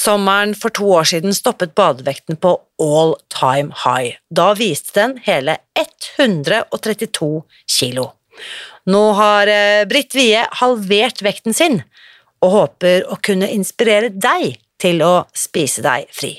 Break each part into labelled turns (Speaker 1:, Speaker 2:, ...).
Speaker 1: Sommeren for to år siden stoppet badevekten på all time high. Da viste den hele 132 kilo. Nå har eh, Britt Wie halvert vekten sin, og håper å kunne inspirere deg til å spise deg fri.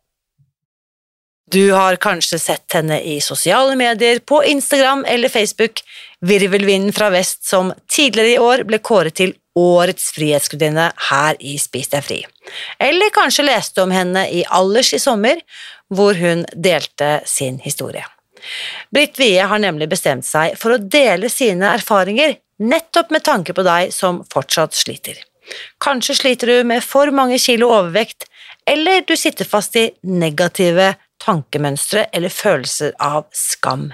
Speaker 1: Du har kanskje sett henne i sosiale medier, på Instagram eller Facebook, virvelvinden fra vest som tidligere i år ble kåret til Årets frihetsgudinne her i Spis deg fri. Eller kanskje leste om henne i Allers i sommer, hvor hun delte sin historie. Britt Wie har nemlig bestemt seg for å dele sine erfaringer nettopp med tanke på deg som fortsatt sliter. Kanskje sliter du med for mange kilo overvekt, eller du sitter fast i negative tankemønstre eller følelser av skam.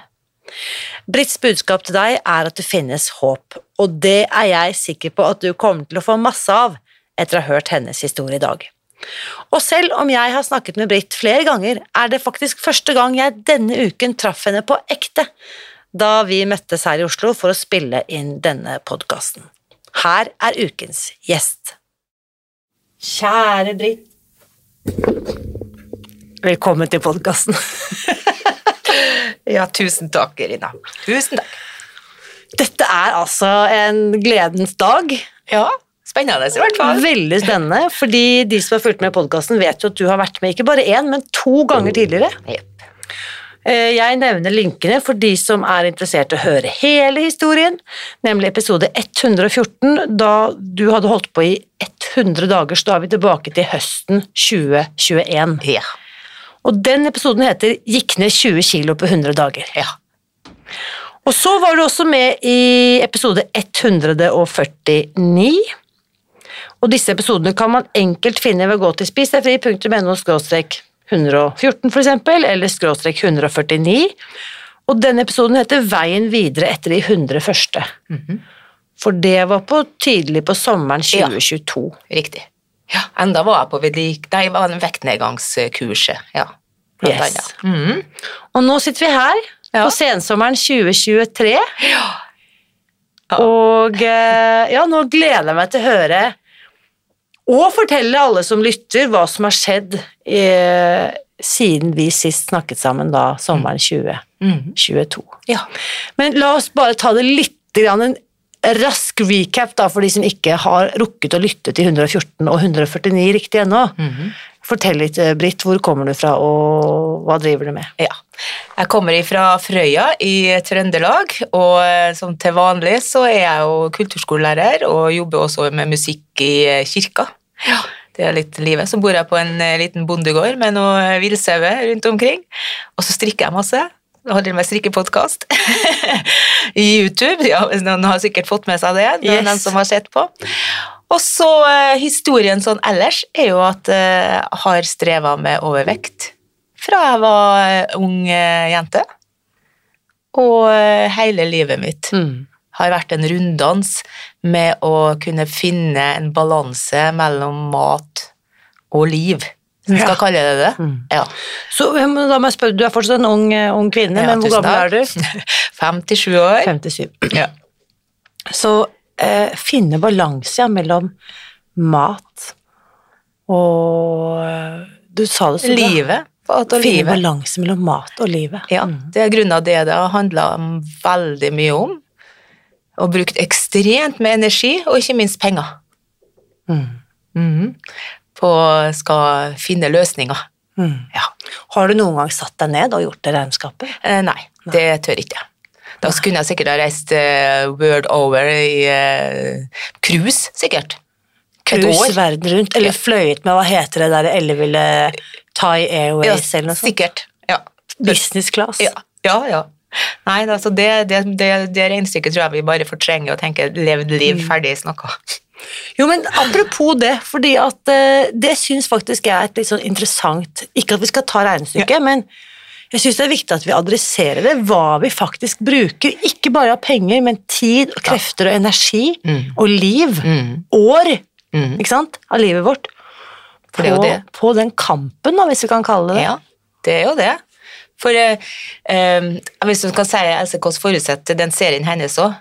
Speaker 1: Britts budskap til deg er at det finnes håp, og det er jeg sikker på at du kommer til å få masse av etter å ha hørt hennes historie i dag. Og selv om jeg har snakket med Britt flere ganger, er det faktisk første gang jeg denne uken traff henne på ekte, da vi møttes her i Oslo for å spille inn denne podkasten. Her er ukens gjest. Kjære Britt. Velkommen til podkasten.
Speaker 2: Ja, tusen takk, Irina. Tusen takk.
Speaker 1: Dette er altså en gledens dag.
Speaker 2: Ja, spennende i hvert fall.
Speaker 1: Veldig spennende, fordi de som har fulgt med i podkasten, vet jo at du har vært med ikke bare én, men to ganger tidligere.
Speaker 2: Jepp.
Speaker 1: Eh, Jeg nevner linkene for de som er interessert i å høre hele historien, nemlig episode 114, da du hadde holdt på i 100 dager, så da er vi tilbake til høsten 2021.
Speaker 2: Ja.
Speaker 1: Og den episoden heter Gikk ned 20 kilo på 100 dager.
Speaker 2: Ja.
Speaker 1: Og så var du også med i episode 149. Og disse episodene kan man enkelt finne ved å gå til spisdegfri.no 114 for eksempel, eller skråstrek 149. Og denne episoden heter Veien videre etter de 100 første. For det var på tidlig på sommeren
Speaker 2: Ja.
Speaker 1: 2022.
Speaker 2: Riktig. Ja, enda var jeg på vedlik... Nei, var en vektnedgangskurset, ja. Blant
Speaker 1: Yes.
Speaker 2: annet. Mm.
Speaker 1: Og nå sitter vi her
Speaker 2: Ja.
Speaker 1: på sensommeren 2023.
Speaker 2: Ja.
Speaker 1: Og eh, ja, nå gleder jeg meg til å høre og fortelle alle som lytter hva som har skjedd eh, siden vi sist snakket sammen da, sommeren 2022.
Speaker 2: Mm. Ja.
Speaker 1: Men la oss bare ta det litt grann en rask recap da, for de som ikke har rukket å lytte til 114 og 149 riktig ennå.
Speaker 2: Mhm.
Speaker 1: Fortell litt, eh, Britt, hvor kommer du fra, og hva driver du med?
Speaker 2: ja. Jeg kommer fra Frøya i Trøndelag, og eh, som til vanlig så er jeg jo kulturskolelærer og jobber også med musikk i eh, kirka. Ja. Det er litt livet. Så bor jeg på en liten bondegård med noe villsauer rundt omkring, og så strikker jeg masse. Holder med strikkepodkast i YouTube. Ja, noen har sikkert fått med seg det,
Speaker 1: Yes.
Speaker 2: den som har sett på. Og så eh, historien sånn ellers er jo at eh, jeg har streva med overvekt fra jeg var eh, ung eh, jente. Og eh, hele livet mitt
Speaker 1: Mm.
Speaker 2: har vært en runddans med å kunne finne en balanse mellom mat og liv. Hvis vi
Speaker 1: Ja.
Speaker 2: skal kalle det det.
Speaker 1: Mm.
Speaker 2: Ja.
Speaker 1: Så da må jeg spørre, du er fortsatt en ung, eh, ung kvinne,
Speaker 2: Ja,
Speaker 1: men hvor gammel er du?
Speaker 2: 57 år.
Speaker 1: 57.
Speaker 2: Ja.
Speaker 1: Så eh, finne balanse ja, mellom mat og eh, Du sa det sånn.
Speaker 2: Livet.
Speaker 1: Finne
Speaker 2: livet.
Speaker 1: balanse mellom mat og livet.
Speaker 2: Ja, det er grunnen av det det har handla veldig mye om. Og brukt ekstremt med energi, og ikke minst penger.
Speaker 1: Mm.
Speaker 2: Mhm. På skal finne løsninger.
Speaker 1: Mm.
Speaker 2: Ja.
Speaker 1: Har du noen gang satt deg ned og gjort det regnskapet?
Speaker 2: Eh, nei, det tør ikke jeg. Da skulle jeg sikkert ha reist uh, world over i eh, cruise, sikkert.
Speaker 1: Cruise verden rundt, eller fløyet med, hva heter det der elleville Thai Airways
Speaker 2: Ja,
Speaker 1: eller noe sånt?
Speaker 2: sikkert. Ja.
Speaker 1: Business class.
Speaker 2: Ja, ja. ja. Nei, altså det, det, det, det regnestykket tror jeg vi bare fortrenger og tenker levd liv, ferdig snakka.
Speaker 1: Jo, men apropos det, fordi at eh, det syns faktisk jeg er et litt sånn interessant Ikke at vi skal ta regnestykket, men jeg syns det er viktig at vi adresserer det, hva vi faktisk bruker. Ikke bare av penger, men tid og krefter og energi
Speaker 2: Mm.
Speaker 1: og liv.
Speaker 2: Mm.
Speaker 1: År,
Speaker 2: Mm.
Speaker 1: ikke sant, av livet vårt.
Speaker 2: For det jo
Speaker 1: på,
Speaker 2: det.
Speaker 1: på den kampen, da, hvis vi kan kalle det det.
Speaker 2: Ja, det er jo det. For eh, eh, hvis du kan si altså, hvordan forutsetter den serien hennes òg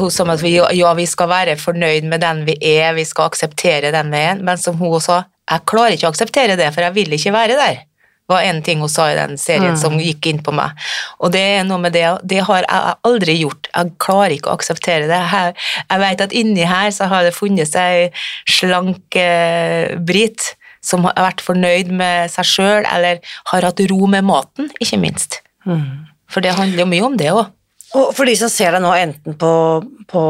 Speaker 2: Hun som at vi, ja, vi skal være fornøyd med den vi er, vi skal akseptere den vi er, men som hun sa, jeg klarer ikke å akseptere det, for jeg vil ikke være der. var en ting hun sa i den serien
Speaker 1: Mm.
Speaker 2: som gikk inn på meg. Og det er noe med det, det har jeg aldri gjort. Jeg klarer ikke å akseptere det. Jeg, jeg vet at inni her så har det funnet seg slank eh, Brit som har vært fornøyd med seg sjøl, eller har hatt ro med maten, ikke minst.
Speaker 1: Mm.
Speaker 2: For det handler jo mye om det òg.
Speaker 1: Og for de som ser deg nå enten på, på,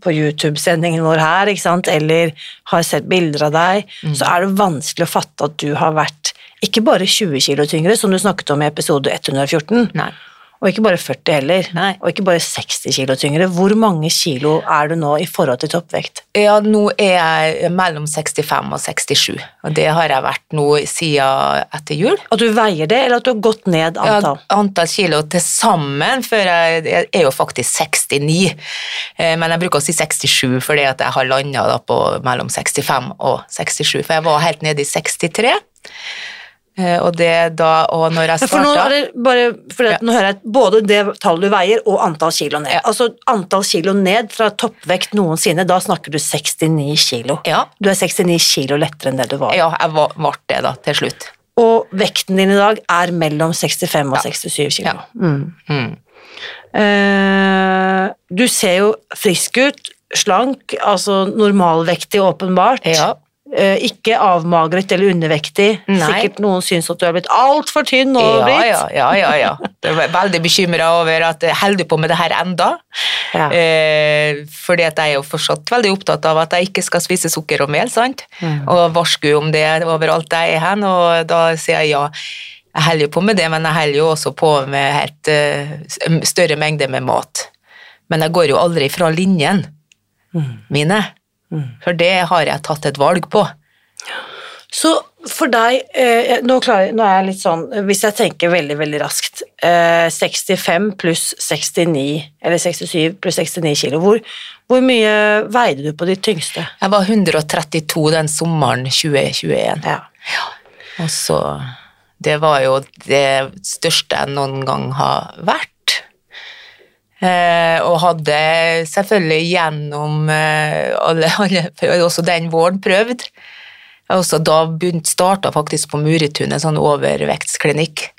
Speaker 1: på YouTube-sendingen vår her, eller har sett bilder av deg,
Speaker 2: Mm.
Speaker 1: så er det vanskelig å fatte at du har vært ikke bare 20 kilo tyngre, som du snakket om i episode 114,
Speaker 2: Nei.
Speaker 1: Og ikke bare 40 heller,
Speaker 2: Nei.
Speaker 1: og ikke bare 60 kilo tyngre. Hvor mange kilo er du nå i forhold til toppvekt?
Speaker 2: Ja, nå er jeg mellom 65 og 67, og det har jeg vært nå siden etter jul.
Speaker 1: At du veier det, eller at du har gått ned antall?
Speaker 2: Ja,
Speaker 1: antall?
Speaker 2: kilo til sammen, for jeg, jeg er jo faktisk 69, eh, men jeg bruker å si 67 fordi at jeg har landa på mellom 65 og 67, for jeg var helt nede i 63. Eh, Og det da, og når jeg
Speaker 1: Ja, for nå,
Speaker 2: starta
Speaker 1: det bare, for
Speaker 2: Ja.
Speaker 1: nå hører jeg både det tallet du veier og antall kilo ned.
Speaker 2: Ja.
Speaker 1: Altså antall kilo ned fra toppvekt noensinne, da snakker du 69 kilo.
Speaker 2: Ja,
Speaker 1: Du er 69 kilo lettere enn det du var.
Speaker 2: ja jeg var- ble det da, til slutt.
Speaker 1: Og vekten din i dag er mellom 65 og
Speaker 2: Ja.
Speaker 1: 67 kilo. Mm.
Speaker 2: Mm.
Speaker 1: Uh, du ser jo frisk ut, slank, altså normalvektig åpenbart.
Speaker 2: Ja.
Speaker 1: Eh, ikke avmagret eller undervektig.
Speaker 2: Nei.
Speaker 1: Sikkert noen syns at du er blitt altfor tynn nå,
Speaker 2: Ja,
Speaker 1: Britt.
Speaker 2: ja, ja, ja, ja. Jeg er veldig bekymra over at jeg holder på med det her enda.
Speaker 1: Ja.
Speaker 2: Eh, fordi at jeg er jo fortsatt veldig opptatt av at jeg ikke skal spise sukker og mel, sant?
Speaker 1: Mm.
Speaker 2: Og varsku om det overalt jeg er hen, og da sier jeg ja. Jeg holder på med det, men jeg holder jo også på med helt uh, større mengder med mat. Men jeg går jo aldri fra linjen
Speaker 1: Mm.
Speaker 2: mine. For det har jeg tatt et valg på.
Speaker 1: Så for deg, eh, nå, klarer, nå er jeg litt sånn, hvis jeg tenker veldig, veldig raskt, eh, 65 pluss 69, eller 67 pluss 69 kilo, hvor, hvor mye veide du på ditt tyngste?
Speaker 2: Jeg var 132 den sommeren 2021.
Speaker 1: Ja.
Speaker 2: Og så Det var jo det største jeg noen gang har vært. Eh, og hadde selvfølgelig gjennom eh, alle, alle Også den våren prøvd. Også da starta faktisk på Muretunet en sånn overvektsklinikk.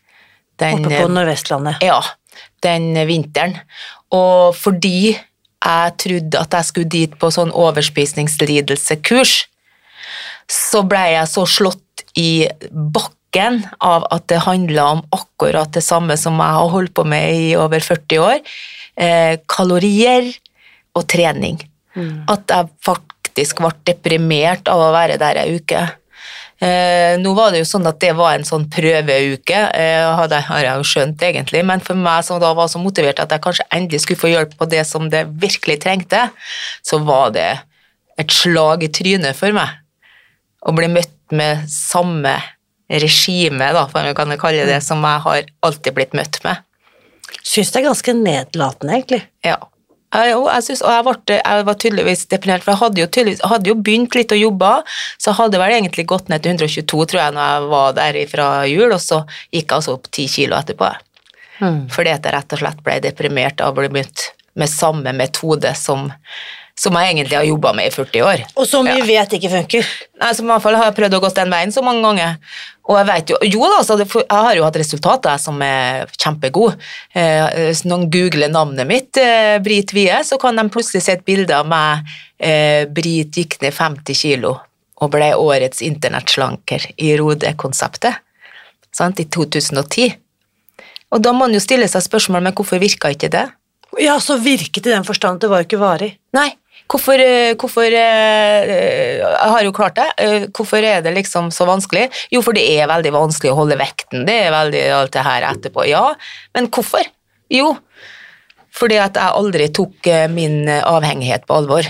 Speaker 2: Den,
Speaker 1: Oppe på Nordvestlandet.
Speaker 2: ja, den vinteren. Og fordi jeg trodde at jeg skulle dit på sånn overspisningslidelsekurs, så ble jeg så slått i bakken av at det handla om akkurat det samme som jeg har holdt på med i over 40 år. Eh, kalorier og trening. At jeg faktisk ble deprimert av å være der ei uke. Eh, nå var det jo sånn at det var en sånn prøveuke, eh, hadde, har jeg jo skjønt egentlig, men for meg som da var så motivert at jeg kanskje endelig skulle få hjelp på det som det virkelig trengte, så var det et slag i trynet for meg. Å bli møtt med samme regime, da, for jeg kan kalle det, som jeg har alltid blitt møtt med.
Speaker 1: Syns det er ganske nedlatende, egentlig.
Speaker 2: Ja. Jeg, og jeg, synes, og jeg, ble, jeg var tydeligvis deprimert, for jeg hadde jo, tydeligvis, hadde jo begynt litt å jobbe, så jeg hadde vel egentlig gått ned til 122, tror jeg, når jeg var der fra jul, og så gikk jeg altså opp 10 kilo etterpå.
Speaker 1: Mm.
Speaker 2: Fordi at jeg rett og slett ble deprimert av å bli møtt med samme metode som som jeg egentlig har jobba med i 40 år.
Speaker 1: Og som vi vet ikke funker.
Speaker 2: Nei, som i hvert fall har jeg prøvd å gå den veien så mange ganger. Og jeg vet jo, jo da, altså, jeg har jo hatt resultater som er kjempegode. Eh, hvis noen googler navnet mitt, eh, Brit Wie, så kan de plutselig se et bilde av meg. Eh, Brit gikk ned 50 kilo og ble årets internettslanker i Rode-konseptet. I 2010. Og da må man jo stille seg spørsmål men hvorfor virka ikke det?
Speaker 1: Ja, så virket i den forstand at det var jo ikke varig.
Speaker 2: Nei, hvorfor, eh, hvorfor eh, Jeg har jo klart det. Eh, hvorfor er det liksom så vanskelig? Jo, for det er veldig vanskelig å holde vekten. Det er veldig alt det her etterpå. Ja, men hvorfor? Jo, fordi at jeg aldri tok min avhengighet på alvor.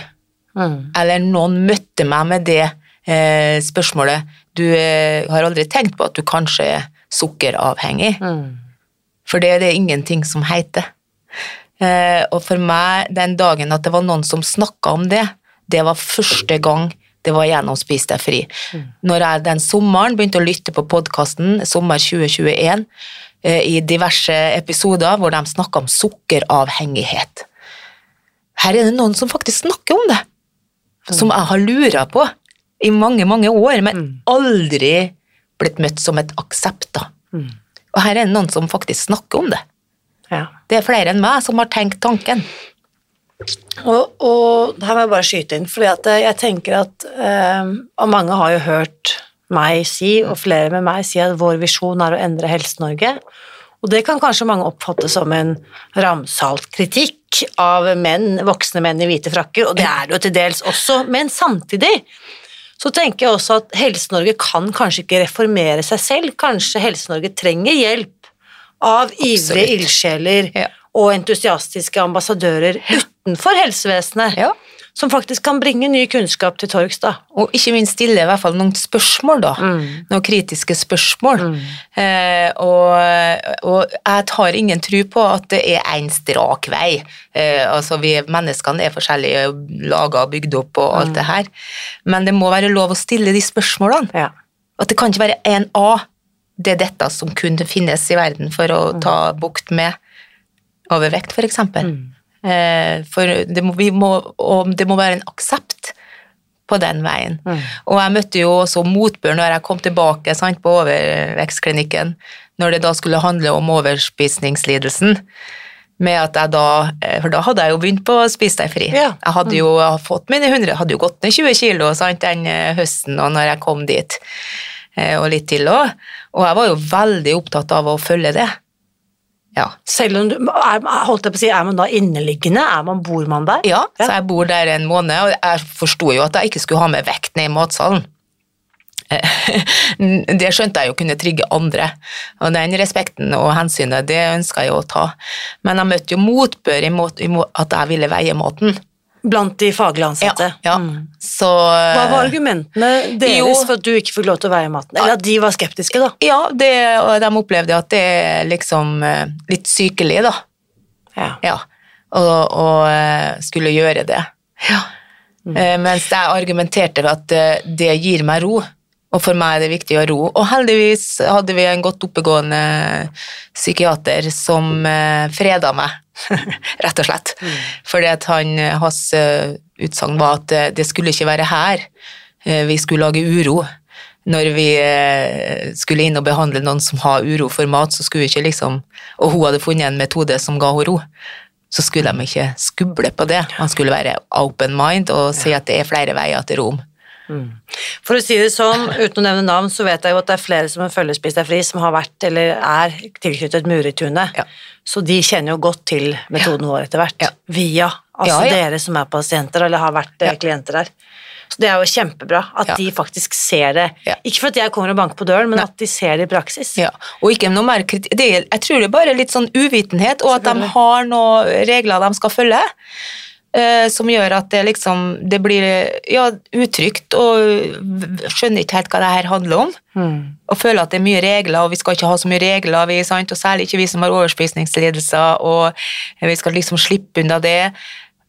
Speaker 2: Mm. Eller noen møtte meg med det eh, spørsmålet Du eh, har aldri tenkt på at du kanskje er sukkeravhengig? Mm. For det er det ingenting som heter. Eh, og for meg, den dagen at det var noen som snakka om det, det var første gang det var gjennom Spis deg fri. Mm. Når jeg den sommeren begynte å lytte på podkasten Sommer 2021, eh, i diverse episoder hvor de snakka om sukkeravhengighet. Her er det noen som faktisk snakker om det, som jeg har lura på i mange, mange år, men mm. aldri blitt møtt som et aksept. da. Mm. Og her er det noen som faktisk snakker om det. Ja. Det er flere enn meg som har tenkt tanken.
Speaker 1: Og, og her må jeg bare skyte inn, for jeg tenker at eh, Og mange har jo hørt meg si, og flere med meg si, at vår visjon er å endre Helse-Norge. Og det kan kanskje mange oppfatte som en ramsalt kritikk av menn, voksne menn i hvite frakker, og det er det jo til dels også, men samtidig så tenker jeg også at Helse-Norge kan kanskje ikke reformere seg selv. Kanskje Helse-Norge trenger hjelp av ivrige ildsjeler ja. og entusiastiske ambassadører utenfor helsevesenet. Ja. Som faktisk kan bringe ny kunnskap til torgs. da.
Speaker 2: Og ikke minst stille i hvert fall noen spørsmål, da. Mm. Noen kritiske spørsmål. Mm. Eh, og, og, jeg tar ingen tro på at det er én strak vei. Eh, altså vi Menneskene er forskjellige, laga og bygd opp og alt mm. det her. Men det må være lov å stille de spørsmålene. Ja. At det kan ikke være én A det er dette som kunne finnes i verden for å mm. ta bukt med overvekt, f.eks. Mm. Eh, for det må, må, det må, være en aksept på den veien. Mm. Og jeg møtte jo også motbør når jeg kom tilbake sant, på overvekstklinikken, når det da skulle handle om overspisningslidelsen. Med at jeg da, eh, For da hadde jeg jo begynt på å spise deg fri. Ja. Jeg hadde jo fått mine 100, hadde jo gått ned 20 kilo sant, den eh, høsten og når jeg kom dit. Eh, og litt til òg. Og jeg var jo veldig opptatt av å følge det.
Speaker 1: Ja. Selv om du er, holdt jeg på å si, er man da inneliggende? Er man, bor man der?
Speaker 2: Ja, ja, så jeg bor der en måned, og jeg forsto jo at jeg ikke skulle ha med vekt ned i matsalen. Det skjønte jeg jo kunne trigge andre, og den respekten og hensynet det ønska jeg å ta. Men jeg møtte jo motbør i at jeg ville veie maten.
Speaker 1: Blant de faglig ansatte?
Speaker 2: Ja. Mm. Så,
Speaker 1: Hva var argumentene deres jo, for at du ikke fikk lov til å være i maten? Eller at de var skeptiske, da?
Speaker 2: Ja, det, de opplevde at det er liksom eh, litt sykelig, da. Ja. ja. Og, og, eh, skulle gjøre det. Ja. Mm. Eh, mens jeg argumenterte for at det gir meg ro. Og for meg er det viktig å ro. Og heldigvis hadde vi en godt oppegående psykiater som freda meg rett og slett. Mm. Fordi at han, hans eh, utsagn var at eh, det skulle ikke være her eh, vi skulle lage uro. Når vi skulle inn og behandle noen som har uro for mat, så skulle vi ikke liksom Og hun hadde funnet en metode som ga henne ro. Så skulle de ikke skuble på det. Man skulle være open mind og si at det er flere veier til Rom.
Speaker 1: Mm. For å si det sånn, uten å nevne navn, så vet jeg jo at det er flere som følger Spis deg fri, som har vært eller er tilknyttet Muritunet. Ja. Så de kjenner jo godt til metoden ja. vår etter hvert. Ja. Via altså dere som er pasienter eller har vært eh, klienter der. Så det er jo kjempebra at de faktisk ser det. Ikke for at jeg kommer og banker på døren, men Nei. at de ser det i praksis.
Speaker 2: Og ikke noe mer kritikk. Jeg tror det er bare litt sånn uvitenhet, og at de har noen regler de skal følge. Eh, som gjør at det liksom det blir ja, utrygt og skjønner ikke helt hva det her handler om. Mm. Og føler at det er mye regler, og vi skal ikke ha så mye regler, vi, og særlig ikke vi som har overspisningslidelser, og vi skal liksom slippe unna det.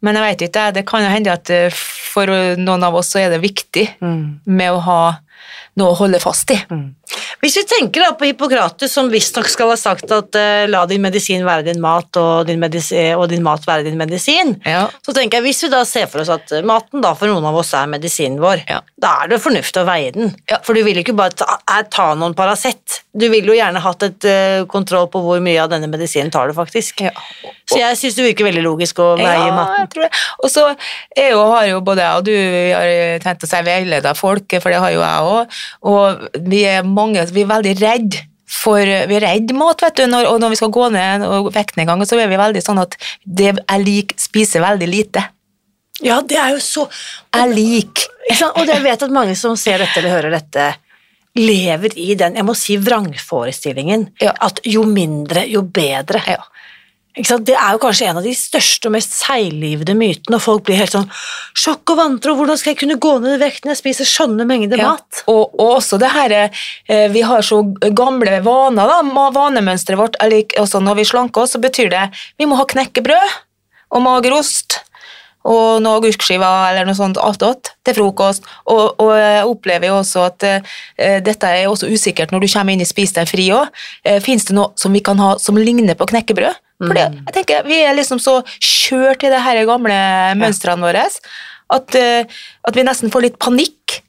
Speaker 2: Men jeg vet ikke, det kan jo hende at eh, for noen av oss så er det viktig mm. med å ha noe å holde fast i.
Speaker 1: Hvis vi tenker da på Hippokrates, som visstnok skal ha sagt at uh, la din medisin være din mat, og din, medisi og din mat være din medisin,
Speaker 2: Ja.
Speaker 1: så tenker jeg hvis vi da ser for oss at eh, maten da for noen av oss er medisinen vår,
Speaker 2: Ja.
Speaker 1: da er det fornuftig å veie den.
Speaker 2: Ja.
Speaker 1: For du vil jo ikke bare ta, eh, ta noen Paracet. Du vil jo gjerne hatt et uh, kontroll på hvor mye av denne medisinen tar du faktisk.
Speaker 2: Ja.
Speaker 1: Så jeg syns det virker veldig logisk å veie
Speaker 2: Ja,
Speaker 1: maten.
Speaker 2: jeg tror det. Og så er jo, har jo både jeg og du har tenkt å si veileda folk, for det har jo jeg òg. Og vi er mange vi er veldig redd for Vi er redd mat, vet du, når, og når vi skal gå ned og vekten en gang, så er vi veldig sånn at det jeg liker, spiser veldig lite.
Speaker 1: Ja, det er jo så
Speaker 2: Jeg liker
Speaker 1: Og jeg vet at mange som ser dette eller hører dette, lever i den, jeg må si, vrangforestillingen.
Speaker 2: Ja.
Speaker 1: At jo mindre, jo bedre.
Speaker 2: ja.
Speaker 1: Det er jo kanskje en av de største og mest seiglivede mytene, og folk blir helt sånn sjokk og vantro, hvordan skal jeg kunne gå ned i vekt når jeg spiser sånne mengder
Speaker 2: Ja,
Speaker 1: mat?
Speaker 2: Og, og også det her eh, Vi har så gamle vaner, da, vanemønsteret vårt. er lik- Også når vi slanker oss, så betyr det vi må ha knekkebrød og magerost og noen agurkskiver eller noe sånt attåt til frokost. Og, og jeg opplever jo også at eh, dette er også usikkert når du kommer inn i Spis deg fri òg. Uh, Fins det noe som vi kan ha som ligner på knekkebrød? For det, jeg tenker, Vi er liksom så kjørt i de her gamle mønstrene våre at, eh, at vi nesten får litt panikk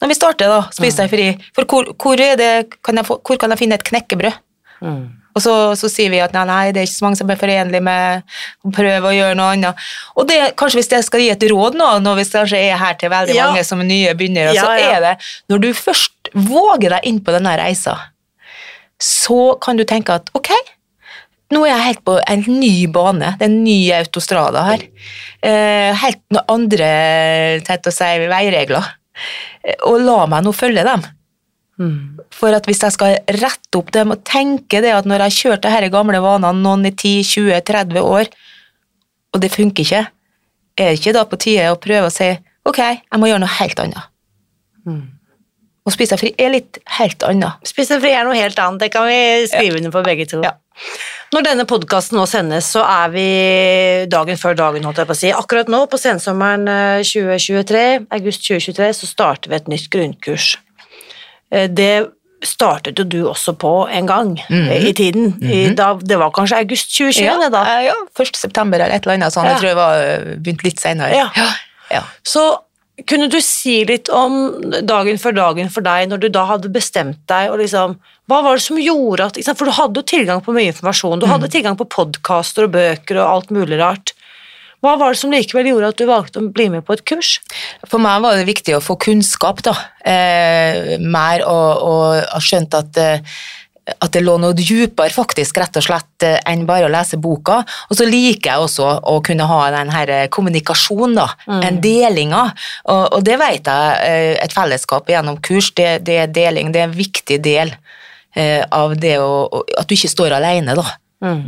Speaker 2: når vi starter, da, Spis deg fri. For hvor, hvor, det, kan jeg hvor kan jeg finne et knekkebrød?
Speaker 1: Mm.
Speaker 2: Og så, så sier vi at nei, nei, det er ikke så mange som er forenlig med å prøve å gjøre noe annet. Og det, kanskje hvis jeg skal gi et råd nå, når vi kanskje er her til veldig
Speaker 1: Ja.
Speaker 2: mange som er nye begynner,
Speaker 1: Ja,
Speaker 2: så er det når du først våger deg inn på denne reisa, så kan du tenke at ok, nå er jeg helt på en ny bane, det er en ny autostrada her. Eh, helt noen andre tett å si, veiregler. Eh, Og la meg nå følge dem.
Speaker 1: Mm.
Speaker 2: For at hvis jeg skal rette opp dem og tenke det at når jeg har kjørt her gamle vanene noen i 10-20-30 år, og det funker ikke, er det ikke da på tide å prøve å si ok, jeg må gjøre noe helt annet.
Speaker 1: Mm.
Speaker 2: Å spise seg fri er litt helt annet.
Speaker 1: Spise fri er noe helt annet, det kan vi skrive under på begge to.
Speaker 2: Ja.
Speaker 1: Når denne podkasten nå sendes, så er vi dagen før dagen, holdt jeg på å si. Akkurat nå, på sensommeren eh, 2023, august 2023, så starter vi et nytt grunnkurs. Eh, Det startet jo du også på en gang eh, i tiden. I, da, det var kanskje august 2020
Speaker 2: Ja,
Speaker 1: da?
Speaker 2: eh, ja, 1. september eller et eller annet sånt.
Speaker 1: Ja.
Speaker 2: Jeg tror jeg var eh, begynt litt senere.
Speaker 1: Ja.
Speaker 2: ja.
Speaker 1: Så kunne du si litt om dagen før dagen for deg, når du da hadde bestemt deg, og liksom, hva var det som gjorde at, for du hadde jo tilgang på mye informasjon, du hadde tilgang på podkaster og bøker og alt mulig rart. Hva var det som likevel gjorde at du valgte å bli med på et kurs?
Speaker 2: For meg var det viktig å få kunnskap, da. Eh, mer, og, og skjønt at, eh, at det lå noe dypere, faktisk, rett og slett, eh, enn bare å lese boka. Og så liker jeg også å kunne ha den her eh, kommunikasjonen, da. En delinga. Og, og det vet jeg, eh, et fellesskap gjennom kurs, det, det er deling. Det er en viktig del eh, av det å, at du ikke står alene, da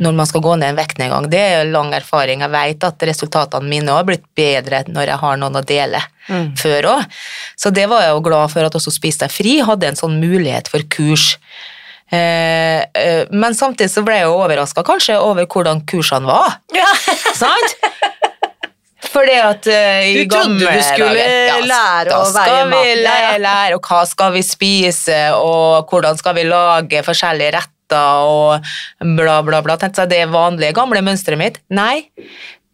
Speaker 2: når man skal gå ned en vektnedgang. Det er lang erfaring. Jeg vet at resultatene mine har blitt bedre når jeg har noen å dele før òg. Så det var jeg jo glad for at også Spis deg fri hadde en sånn mulighet for kurs. Eh, eh, men samtidig så ble jeg jo overraska kanskje over hvordan kursene var.
Speaker 1: Ja.
Speaker 2: Sant? Fordi at uh, i
Speaker 1: Du trodde du skulle
Speaker 2: dager,
Speaker 1: lære
Speaker 2: da
Speaker 1: å
Speaker 2: skal vi
Speaker 1: maten, ja, ja.
Speaker 2: lære, og hva skal vi spise, og hvordan skal vi lage forskjellige retter, og bla, bla, bla. Tenkte jeg, det vanlige, gamle mønsteret mitt. Nei,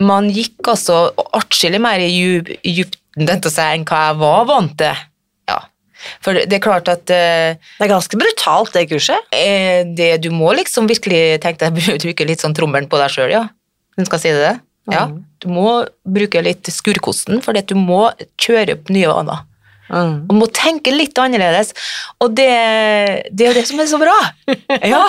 Speaker 2: man gikk altså atskillig mer i djup- enn hva jeg var vant til. For det er klart at eh,
Speaker 1: Det er ganske brutalt, det kurset.
Speaker 2: eh, det, du må liksom virkelig tenke deg bruke litt sånn trommelen på deg sjøl, ja. Hun skal si det det? Ja. Du må bruke litt skurkosten, for du må kjøre opp nye vaner.
Speaker 1: Mm.
Speaker 2: Og må tenke litt annerledes. Og det, det er jo det som er så bra. Ja,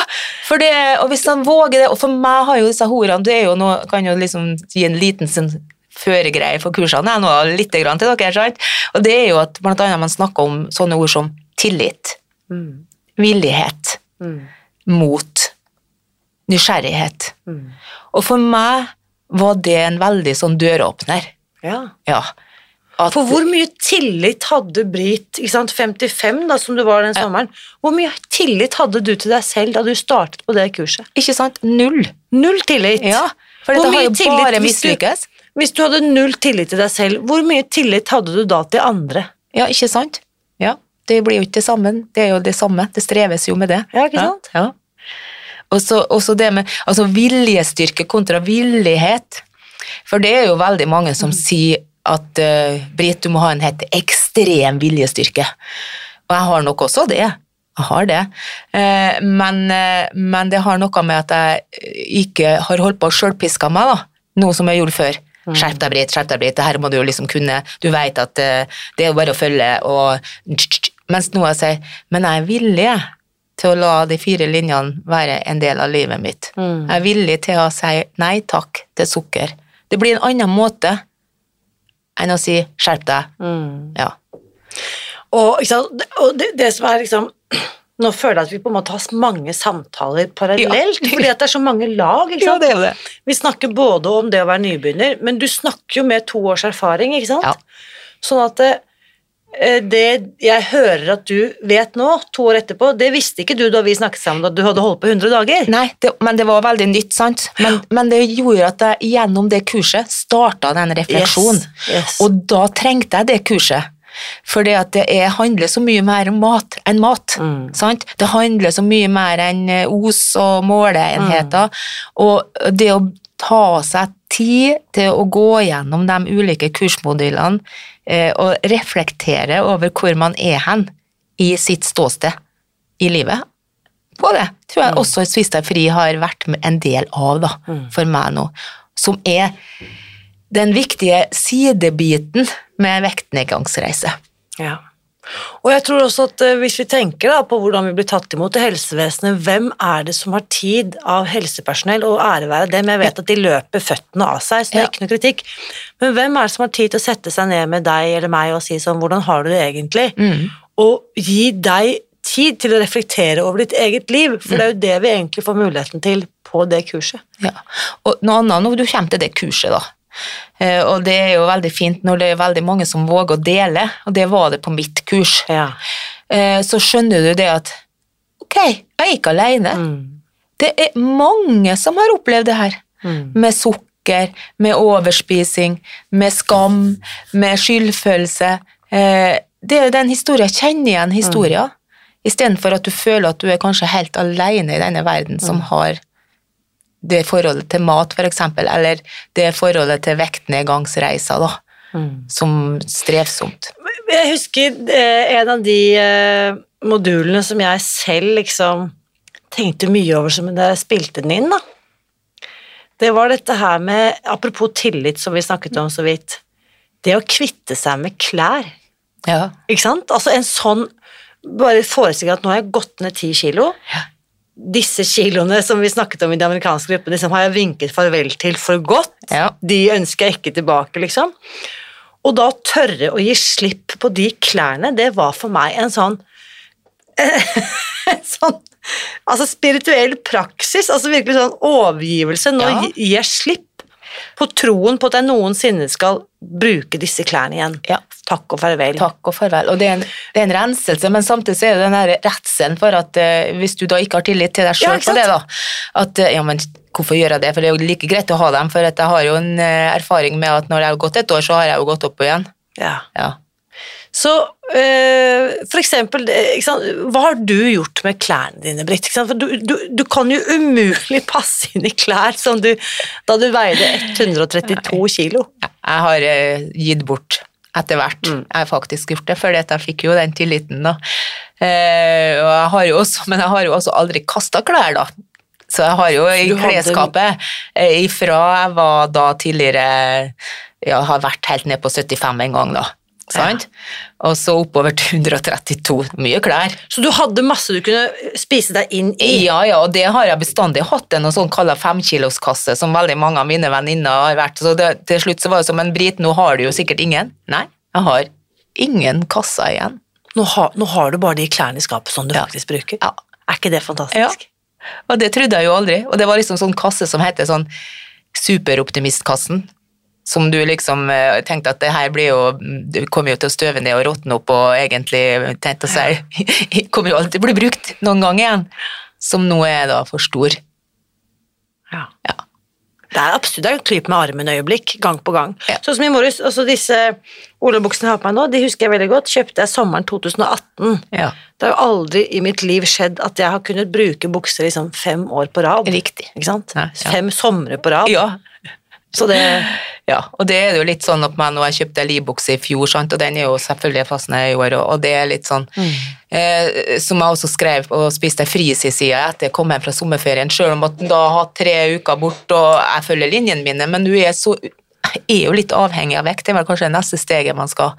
Speaker 2: for det, og hvis han våger det, og for meg har jo disse horene det er jo noe, kan jo liksom gi en liten sånn føregreie for kursene, jeg nå litt grann til dere, sant? Og det er jo at blant annet man snakker om sånne ord som tillit,
Speaker 1: Mm.
Speaker 2: villighet,
Speaker 1: Mm.
Speaker 2: mot, nysgjerrighet.
Speaker 1: Mm.
Speaker 2: Og for meg var det en veldig sånn døråpner.
Speaker 1: Ja.
Speaker 2: Ja. At,
Speaker 1: For hvor mye tillit hadde Brit, ikke sant, 55 da, som du var den sommeren, hvor mye tillit hadde du til deg selv da du startet på det kurset?
Speaker 2: Ikke sant? Null.
Speaker 1: Null tillit.
Speaker 2: Ja, for
Speaker 1: Hvor
Speaker 2: dette har jo bare mislykkes.
Speaker 1: Hvis du hadde null tillit til deg selv, hvor mye tillit hadde du da til andre?
Speaker 2: Ja, ikke sant? Ja. Det blir jo ikke det samme. Det er jo det samme. Det streves jo med det.
Speaker 1: Ja, ikke sant?
Speaker 2: Ja. Og så også det med altså viljestyrke kontra villighet. For det er jo veldig mange som sier at uh, Britt, du må ha en helt ekstrem viljestyrke. Og jeg har nok også det. Jeg har det. Uh, men, uh, men, det har noe med at jeg ikke har holdt på å sjølpiske meg, da. Noe som jeg gjorde før. Mm. Skjerp deg, Britt, skjerp deg, Britt, det her må du jo liksom kunne. Du vet at uh, det er jo bare å følge og Mens nå jeg sier Men jeg er villig til å la de fire linjene være en del av livet mitt. Mm. Jeg er villig til å si nei takk til sukker. Det blir en annen måte enn å si skjerp deg. Mm. Ja.
Speaker 1: Og, og det, det, som er liksom Nå føler jeg at vi på en måte har mange samtaler parallelt, ja. fordi det er så mange lag. ikke sant? Ja, det er det. Vi snakker både om det å være nybegynner, men du snakker jo med to års erfaring, ikke sant? Ja. Sånn at det, eh, det jeg hører at du vet nå, to år etterpå, det visste ikke du da vi snakket sammen, at du hadde holdt på 100 dager.
Speaker 2: Nei, men det var veldig nytt, sant. Men, men, det gjorde at jeg gjennom det kurset starta den refleksjonen. Yes, yes. Og da trengte jeg det kurset. For det handler så mye mer om mat enn mat. Mm. Sant? Det handler så mye mer enn eh, os og måleenheter. Mm. Og det å ta seg tid til å gå gjennom de ulike kursmodellene eh, og reflektere over hvor man er hen i sitt ståsted i livet, på det tror jeg mm. også Svistad Fri har vært en del av da, mm. for meg nå. Som er den viktige sidebiten med vektnedgangsreise.
Speaker 1: Ja. Og jeg tror også at eh, hvis vi tenker på hvordan vi blir tatt imot i helsevesenet, hvem er det som har tid av helsepersonell, og ære være dem, jeg vet at de løper føttene av seg, så det er ikke noe kritikk, men hvem er det som har tid til å sette seg ned med deg eller meg og si sånn, hvordan har du det egentlig? Mm. Og gi deg tid til å reflektere over ditt eget liv, for det er jo det vi egentlig får muligheten til på det kurset.
Speaker 2: Ja, og noe annet når du kommer til det kurset, da og det er jo veldig fint når det er veldig mange som våger å dele, og det var det på mitt kurs. Ja. Eh, så skjønner du det at ok, jeg er ikke alene. Mm. Det er mange som har opplevd det her. Mm. Med sukker, med overspising, med skam, med skyldfølelse. Eh, det er den historien. Kjenn igjen historien. Mm. Istedenfor at du føler at du er kanskje helt alene i denne verden som mm. har det forholdet til mat, f.eks., eller det forholdet til vektnedgangsreiser, da, mm. som strevsomt.
Speaker 1: Jeg husker eh, en av de eh, modulene som jeg selv liksom tenkte mye over som da jeg spilte den inn, da. Det var dette her med, apropos tillit, som vi snakket om så vidt, det å kvitte seg med klær. Ja. Ikke sant? Altså en sånn Bare forestill deg at nå har jeg gått ned ti kilo. Ja disse kiloene som vi snakket om i de amerikanske gruppene, liksom har jeg vinket farvel til for godt. Ja. De ønsker jeg ikke tilbake, liksom. Og da tørre å gi slipp på de klærne, det var for meg en sånn En sånn Altså spirituell praksis, altså virkelig sånn overgivelse. Nå ja. gir jeg slipp på troen på at jeg noensinne skal bruke disse klærne igjen. Ja. Takk og farvel.
Speaker 2: Takk og farvel. Og det er en, det er en renselse, men samtidig så er det den der redselen for at uh, hvis du da ikke har tillit til deg sjøl ja, på det, da at uh, ja, men hvorfor gjør jeg det? For det er jo like greit å ha dem, for jeg har jo en uh, erfaring med at når jeg har gått et år, så har jeg jo gått opp igjen.
Speaker 1: Ja. ja. Så øh, for eksempel, hva har du gjort med klærne dine, Britt? For du, du, du, kan jo umulig passe inn i klær som du da du veide 132 kilo.
Speaker 2: Jeg har øh, gitt bort etter hvert. Mm. Jeg har faktisk gjort det, for jeg fikk jo den tilliten, da. Eh, og jeg har jo også, men jeg har jo også aldri kasta klær, da. Så jeg har jo i klesskapet eh, ifra jeg var da tidligere Ja, har vært helt ned på 75 en gang, da. Sant? Og så oppover til 132. Mye klær.
Speaker 1: Så du hadde masse du kunne spise deg inn i?
Speaker 2: Ja, ja, og det har jeg bestandig hatt. En sånn kalla femkiloskasse som veldig mange av mine venninner har vært. Så det, til slutt så var det som en Brit, nå har du jo sikkert ingen. Nei, jeg har ingen kasser igjen.
Speaker 1: Nå har, nå har, du bare de klærne i skapet som du ja. faktisk bruker. Ja. Er ikke det fantastisk?
Speaker 2: Ja. Og det trodde jeg jo aldri. Og det var liksom sånn kasse som heter sånn Superoptimistkassen som du liksom uh, tenkte at det her blir jo Du kommer jo til å støve ned og råtne opp og egentlig tenkte å si kommer jo alltid til å bli brukt noen gang igjen. Som nå er da for stor.
Speaker 1: Ja. ja. Det er absurd. Det er klyp med armen-øyeblikk gang på gang.
Speaker 2: Ja.
Speaker 1: Sånn som i morges, altså disse olabuksene jeg har på meg nå, de husker jeg veldig godt, kjøpte jeg sommeren 2018.
Speaker 2: Ja.
Speaker 1: Det har jo aldri i mitt liv skjedd at jeg har kunnet bruke bukser liksom fem år på rad.
Speaker 2: Riktig.
Speaker 1: Ikke sant? Fem somre på rad.
Speaker 2: Ja.
Speaker 1: Så det
Speaker 2: ja, og det er jo litt sånn at meg når jeg kjøpte livbukse i fjor, sant? og den er jo selvfølgelig fastnet i år, og det er litt sånn eh, Som jeg også skrev og spiste fris i sida etter jeg kom hjem fra sommerferien, selv om at da har hatt tre uker bort og jeg følger linjene mine, men du er så er jo litt avhengig av vekt. Det er vel kanskje det neste steget man skal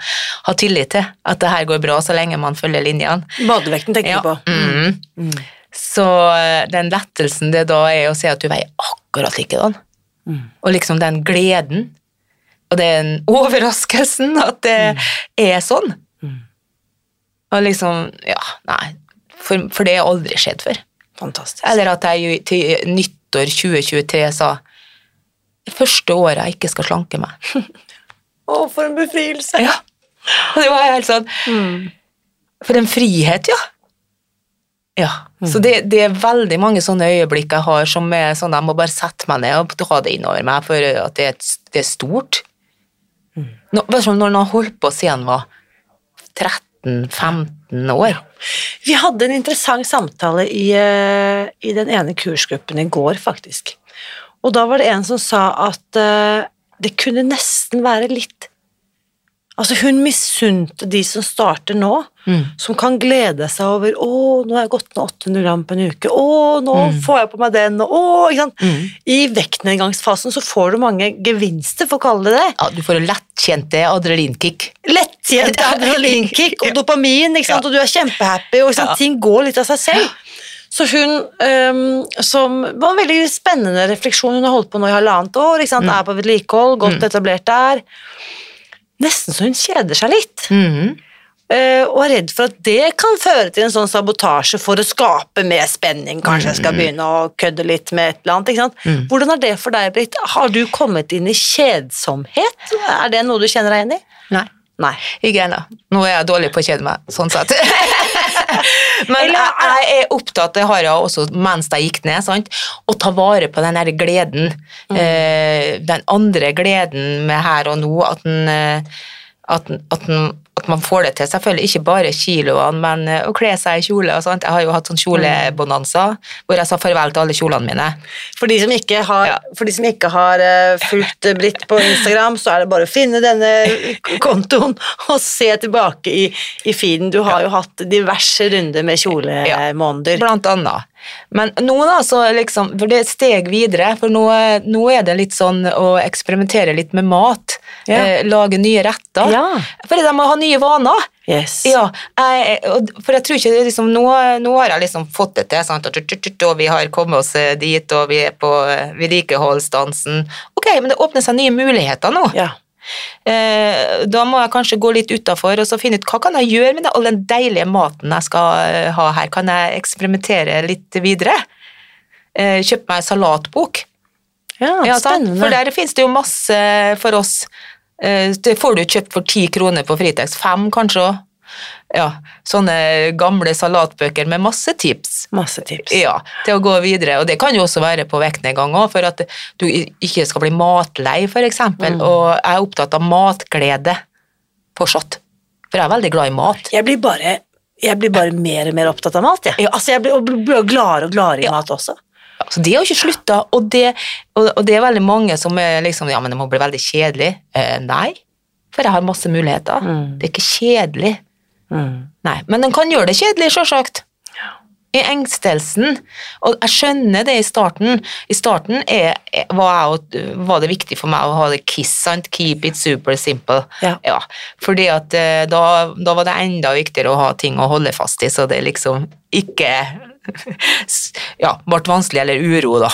Speaker 2: ha tillit til. At det her går bra så lenge man følger linjene.
Speaker 1: Badevekten tenker
Speaker 2: Ja.
Speaker 1: du på.
Speaker 2: Mm. Så eh, den lettelsen det da er å se at du veier akkurat likedan. Og liksom den gleden og den overraskelsen at det er sånn. Og liksom Ja, nei. For, for det har aldri skjedd før.
Speaker 1: Fantastisk.
Speaker 2: Eller at jeg til nyttår 2023 sa første året jeg ikke skal slanke meg.
Speaker 1: Å, for en befrielse.
Speaker 2: Ja. Og det var helt sånn For en frihet, ja. Ja. Så det, det er veldig mange sånne øyeblikk jeg har som er sånn jeg må bare sette meg ned og ta det innover meg, for at det er, et- det er stort. Nå, bare sånn når han har holdt på siden han var 13-15 år.
Speaker 1: Vi hadde en interessant samtale i, eh, i den ene kursgruppen i går, faktisk. Og da var det en som sa at uh, det kunne nesten være litt Altså, hun misunte de som starter nå, som kan glede seg over 'Å, nå har jeg gått ned 800 gram på en uke', 'Å, nå får jeg på meg den', og 'Å' ikke sant? I vektnedgangsfasen så får du mange gevinster, for å kalle det det.
Speaker 2: Ja, du får lettkjente adrenalinkick.
Speaker 1: Lettkjente adrenalinkick og dopamin, ikke sant?
Speaker 2: Ja.
Speaker 1: og du er kjempehappy, og?
Speaker 2: Ja.
Speaker 1: ting går litt av seg selv. Så hun, um, som var en veldig spennende refleksjon, hun har holdt på nå i halvannet år, ikke sant? er på vedlikehold, godt etablert der. Nesten så hun kjeder seg litt,
Speaker 2: Mhm.
Speaker 1: øh, og er redd for at det kan føre til en sånn sabotasje for å skape mer spenning, kanskje jeg skal begynne å kødde litt med et eller annet, ikke sant? Hvordan har det for deg Britt? Har du kommet inn i kjedsomhet? Er det noe du kjenner deg igjen i?
Speaker 2: Nei.
Speaker 1: Nei.
Speaker 2: Ikke ennå. Nå er jeg dårlig på å kjede meg, sånn sett. Men jeg, jeg er opptatt, det har jeg også mens jeg gikk ned, sant? å ta vare på den der gleden. Eh, den andre gleden med her og nå, at, den, eh, at, den- at, den, at man får det til. Selvfølgelig ikke bare kiloene, men eh, å kle seg i kjole. og sånt. Jeg har jo hatt sånn kjolebonanza hvor jeg sa farvel til alle kjolene mine.
Speaker 1: For de som ikke har,
Speaker 2: Ja.
Speaker 1: for de som ikke har eh, fulgt eh, Britt på Instagram, så er det bare å finne denne kontoen og se tilbake i, i feeden. Du har jo hatt diverse runder med kjolemåneder.
Speaker 2: Blant annet. Men nå da, så liksom, for det er et steg videre, for nå, nå er det litt sånn å eksperimentere litt med mat.
Speaker 1: Ja.
Speaker 2: Eh, lage nye retter.
Speaker 1: Ja.
Speaker 2: For de må ha nye vaner.
Speaker 1: Yes.
Speaker 2: Ja, jeg, for jeg tror ikke det liksom, nå, nå har jeg liksom fått det til, sant? Og, vi har kommet oss eh, dit, og vi er på eh, vedlikeholdsdansen. Ok, men det åpner seg nye muligheter nå.
Speaker 1: Ja.
Speaker 2: Eh, da må jeg kanskje gå litt utafor og så finne ut hva kan jeg gjøre med all den deilige maten jeg skal eh, ha her. Kan jeg eksperimentere litt videre? Eh, Kjøpe meg en salatbok.
Speaker 1: ja,
Speaker 2: Ja,
Speaker 1: spennende.
Speaker 2: For der finnes det jo masse for oss. Eh, Det får du kjøpt for ti kroner på Fritex. Fem, kanskje. òg. Ja, sånne gamle salatbøker med masse tips.
Speaker 1: Masse tips.
Speaker 2: Ja, til å gå videre. Og det kan jo også være på vektnedgang òg, for at du ikke skal bli matlei, for eksempel. Og jeg er opptatt av matglede fortsatt. For jeg er veldig glad i mat.
Speaker 1: Jeg blir bare jeg blir bare mer og mer opptatt av mat. Jeg.
Speaker 2: Ja.
Speaker 1: Altså, jeg blir, og blir gladere og gladere i
Speaker 2: Ja.
Speaker 1: mat også.
Speaker 2: Så det har jo ikke slutta, og det, og, og det er veldig mange som er liksom Ja, men det må bli veldig kjedelig. Eh, nei, for jeg har masse muligheter.
Speaker 1: Mm.
Speaker 2: Det er ikke kjedelig.
Speaker 1: Mm.
Speaker 2: Nei, men den kan gjøre det kjedelig, sjølsagt. I engstelsen. Og jeg skjønner det i starten. I starten er, er, var, jeg, var det viktig for meg å ha det kiss, sant? Keep it super simple.
Speaker 1: Ja.
Speaker 2: fordi at eh, da, da var det enda viktigere å ha ting å holde fast i, så det liksom ikke ja, ble vanskelig eller uro, da.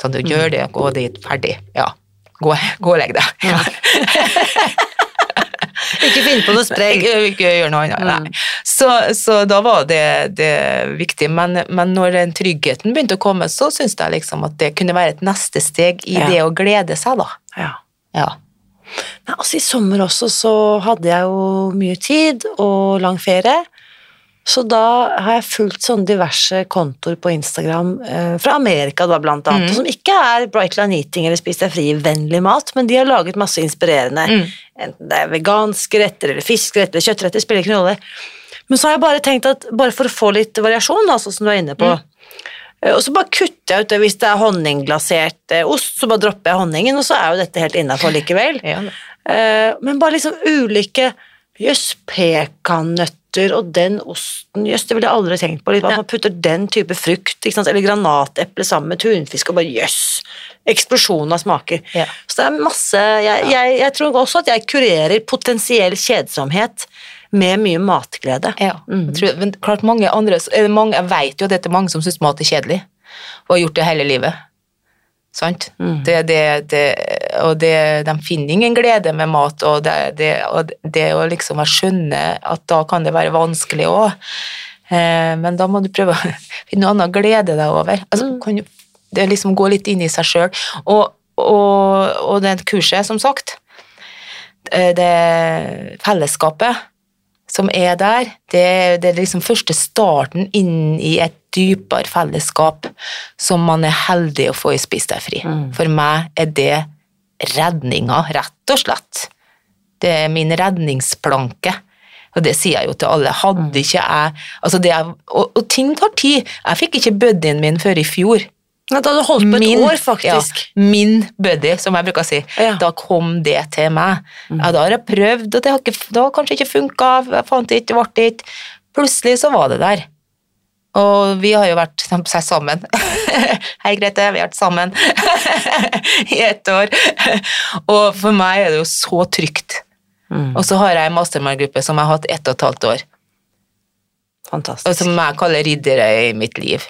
Speaker 2: Så du gjør det, gå dit, ferdig. Ja. Gå, gå og legg deg.
Speaker 1: Ikke finn på noe sprell.
Speaker 2: Ikke, ikke gjør noe annet. Mm. Så, så da var det, det viktig. Men, men når den tryggheten begynte å komme, så syntes jeg liksom at det kunne være et neste steg i
Speaker 1: Ja.
Speaker 2: det å glede seg, da.
Speaker 1: Ja.
Speaker 2: Ja.
Speaker 1: Nei, altså I sommer også så hadde jeg jo mye tid og lang ferie. Så da har jeg fulgt sånne diverse kontoer på Instagram eh, fra Amerika, da, blant annet,
Speaker 2: Mm.
Speaker 1: som ikke er Bright Line Eating eller Spis deg fri-vennlig mat, men de har laget masse inspirerende.
Speaker 2: Mm.
Speaker 1: Enten det er veganske retter eller fiskeretter eller kjøttretter, spiller ikke noen rolle. Men så har jeg bare tenkt at bare for å få litt variasjon, da, sånn som du er inne på,
Speaker 2: Mm.
Speaker 1: eh, og så bare kutter jeg ut det hvis det er honningglasert eh, ost, så bare dropper jeg honningen, og så er jo dette helt innafor likevel.
Speaker 2: Ja.
Speaker 1: Eh, men bare liksom ulike Jøss, pekannøtter og den osten Jøss, det ville jeg aldri tenkt på. Litt,
Speaker 2: Ja.
Speaker 1: Man putter den type frukt, eller granateple sammen med tunfisk, og bare jøss! Eksplosjon av smaker.
Speaker 2: Ja.
Speaker 1: Så det er masse jeg, jeg, jeg tror også at jeg kurerer potensiell kjedsomhet med mye matglede.
Speaker 2: Ja,
Speaker 1: Mm.
Speaker 2: jeg tror, men klart mange andre, mange, jeg vet jo at det er mange som synes mat er kjedelig, og har gjort det hele livet.
Speaker 1: Mm.
Speaker 2: Det, det, det, og det, de finner ingen glede med mat, og det, det, og det å liksom skjønne at da kan det være vanskelig også. Eh, men da må du prøve å finne noe annet å glede deg over. Altså, kan jo, det liksom gå litt inn i seg selv. Og, og, og det kurset, som sagt, eh, det fellesskapet som er der, det, det er liksom første starten inn i et dypere fellesskap som man er heldig å få i Spis deg fri. For meg er det redninga, rett og slett. Det er min redningsplanke. Og det sier jeg jo til alle. Hadde ikke jeg altså det er, og, og ting tar tid. Jeg fikk ikke buddyen min før i fjor.
Speaker 1: Ja, Da hadde holdt på et år, faktisk.
Speaker 2: Ja, min buddy, som jeg bruker å si.
Speaker 1: Ja.
Speaker 2: Da kom det til meg. Ja, da har jeg prøvd, og det har, ikke, det har kanskje ikke funka. Jeg fant ikke, ble det ikke. Plutselig så var det der. Og vi har jo vært sammen. Hei, Grete, vi har vært sammen i ett år. Og for meg er det jo så trygt.
Speaker 1: Mm.
Speaker 2: Og så har jeg en mastermind-gruppe som jeg har hatt ett og et halvt år, og
Speaker 1: Fantastisk.
Speaker 2: som jeg kaller riddere i mitt liv.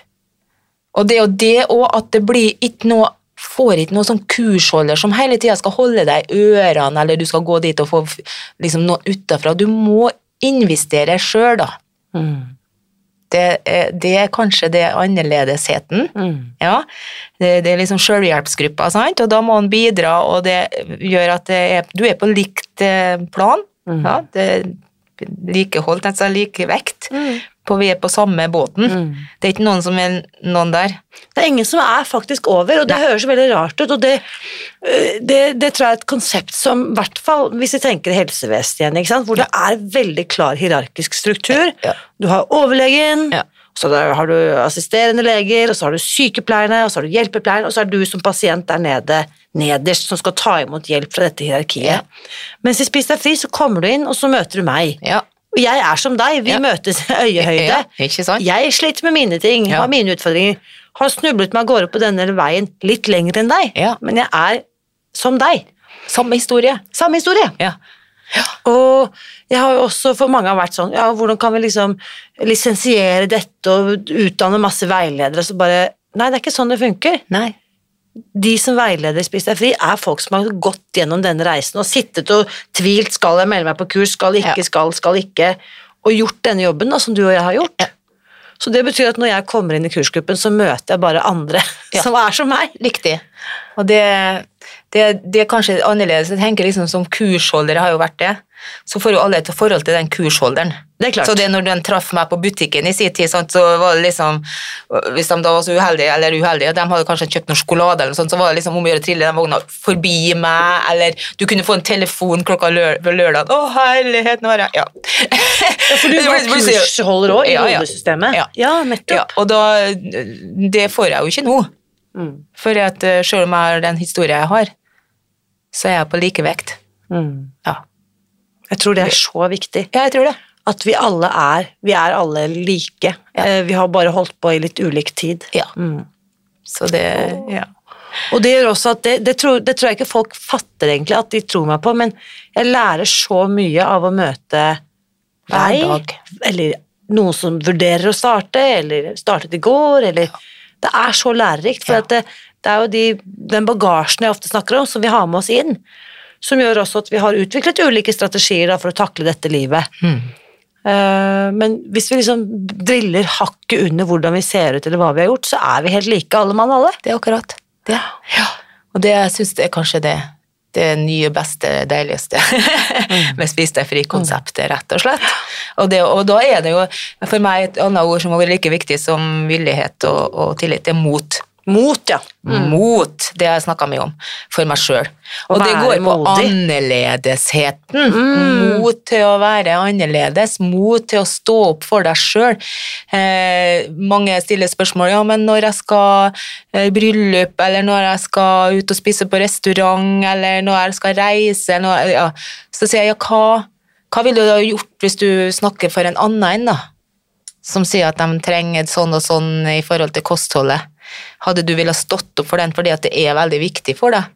Speaker 2: Og det er jo det òg at det blir ikke noe Får ikke noe sånn kursholder som hele tida skal holde deg i ørene, eller du skal gå dit og få liksom, noe utafra. Du må investere sjøl, da.
Speaker 1: Mm.
Speaker 2: Det er, det er kanskje det annerledesheten.
Speaker 1: Mm.
Speaker 2: Ja, det, det er liksom selvhjelpsgruppa, sant? og da må han bidra, og det gjør at det er, du er på likt eh, plan.
Speaker 1: Mm.
Speaker 2: Ja, det likeholdt, altså like vekt.
Speaker 1: Mm.
Speaker 2: På, vi er på samme båten.
Speaker 1: Mm.
Speaker 2: Det er ikke noen som er noen der.
Speaker 1: Det er ingen som er faktisk over, og det høres veldig rart ut. og det, øh, det, det tror jeg er et konsept som, i hvert fall hvis vi tenker helsevest igjen, hvor det er veldig klar hierarkisk struktur.
Speaker 2: Ja.
Speaker 1: Du har overlegen,
Speaker 2: Ja.
Speaker 1: Så der har du assisterende leger, og så har du sykepleierne, og så har du hjelpepleieren, og så er du som pasient der nede nederst som skal ta imot hjelp fra dette hierarkiet.
Speaker 2: Ja.
Speaker 1: Mens i Spis deg fri så kommer du inn, og så møter du meg.
Speaker 2: Ja,
Speaker 1: Og jeg er som deg, vi
Speaker 2: Ja.
Speaker 1: møtes i øyehøyde. Jeg sliter med mine ting, har mine utfordringer. Har snublet meg av gårde på denne veien litt lenger enn deg,
Speaker 2: Ja.
Speaker 1: men jeg er som deg.
Speaker 2: Samme historie.
Speaker 1: Samme historie.
Speaker 2: Ja.
Speaker 1: Og jeg har jo også for mange har vært sånn, ja, hvordan kan vi liksom lisensiere dette og utdanne masse veiledere, så bare, nei, det er ikke sånn det funker.
Speaker 2: Nei.
Speaker 1: De som veileder Spis deg fri, er folk som har gått gjennom denne reisen og sittet og tvilt, skal jeg melde meg på kurs, skal ikke,
Speaker 2: Ja.
Speaker 1: skal, skal ikke, og gjort denne jobben da, som du og jeg har gjort.
Speaker 2: Ja.
Speaker 1: Så det betyr at når jeg kommer inn i kursgruppen, så møter jeg bare andre
Speaker 2: Ja.
Speaker 1: som er som meg.
Speaker 2: Riktig. Og det, det, det er kanskje annerledes. Jeg tenker liksom som kursholdere har jo vært det. Så får jo alle et forhold til den kursholderen.
Speaker 1: Det er klart.
Speaker 2: Så det når den traff meg på butikken i sin tid, sant, så var det liksom Hvis de da var så uheldige, eller uheldige, de hadde kanskje kjøpt noe sjokolade, eller noe sånt, så var det liksom om å gjøre å trille den vogna forbi meg, eller du kunne få en telefon klokka lør på lørdag. Å, herlighet, nå har jeg Ja.
Speaker 1: For du var kursholder òg i
Speaker 2: Ja, ja.
Speaker 1: hodesystemet.
Speaker 2: Ja.
Speaker 1: ja
Speaker 2: Ja,
Speaker 1: nettopp.
Speaker 2: og da Det får jeg jo ikke nå.
Speaker 1: Mm.
Speaker 2: For at eh, selv om jeg har den historien jeg har, så er jeg på likevekt.
Speaker 1: Mm.
Speaker 2: Ja.
Speaker 1: Jeg tror det er så viktig.
Speaker 2: ja, jeg tror det.
Speaker 1: At vi alle er Vi er alle like.
Speaker 2: Ja.
Speaker 1: Eh, Vi har bare holdt på i litt ulik tid.
Speaker 2: Ja.
Speaker 1: Mm.
Speaker 2: Så det Ja.
Speaker 1: Og det gjør også at det, det, tror, det tror jeg ikke folk fatter egentlig at de tror meg på, men jeg lærer så mye av å møte
Speaker 2: Hver dag.
Speaker 1: eller noen som vurderer å starte, eller startet i går, eller Det er så lærerikt, for
Speaker 2: Ja.
Speaker 1: at det, det er jo de, den bagasjen jeg ofte snakker om, som vi har med oss inn, som gjør også at vi har utviklet ulike strategier da, for å takle dette livet.
Speaker 2: Mm.
Speaker 1: Uh, men hvis vi liksom driller hakket under hvordan vi ser ut, eller hva vi har gjort, så er vi helt like, alle mann alle.
Speaker 2: Det er akkurat det. Ja. Og det jeg syns er kanskje det det nye, beste, deiligste med Spis deg fri-konseptet, rett og slett. Og, det, og da er det jo for meg et annet ord som har vært like viktig som villighet og, og tillit, det er mot.
Speaker 1: Mot, ja.
Speaker 2: Mot, det har jeg snakka mye om for meg sjøl. Og det går på
Speaker 1: modig.
Speaker 2: annerledesheten. Mot til å være annerledes, mot til å stå opp for deg sjøl. Eh, mange stiller spørsmål ja, men når jeg skal eh, i bryllup, eller når jeg skal ut og spise på restaurant, eller når jeg skal reise, når, ja. så sier jeg ja, hva, hva ville du ha gjort hvis du snakker for en annen en, da? som sier at de trenger sånn og sånn i forhold til kostholdet. Hadde du villet stått opp for den fordi at det er veldig viktig for deg?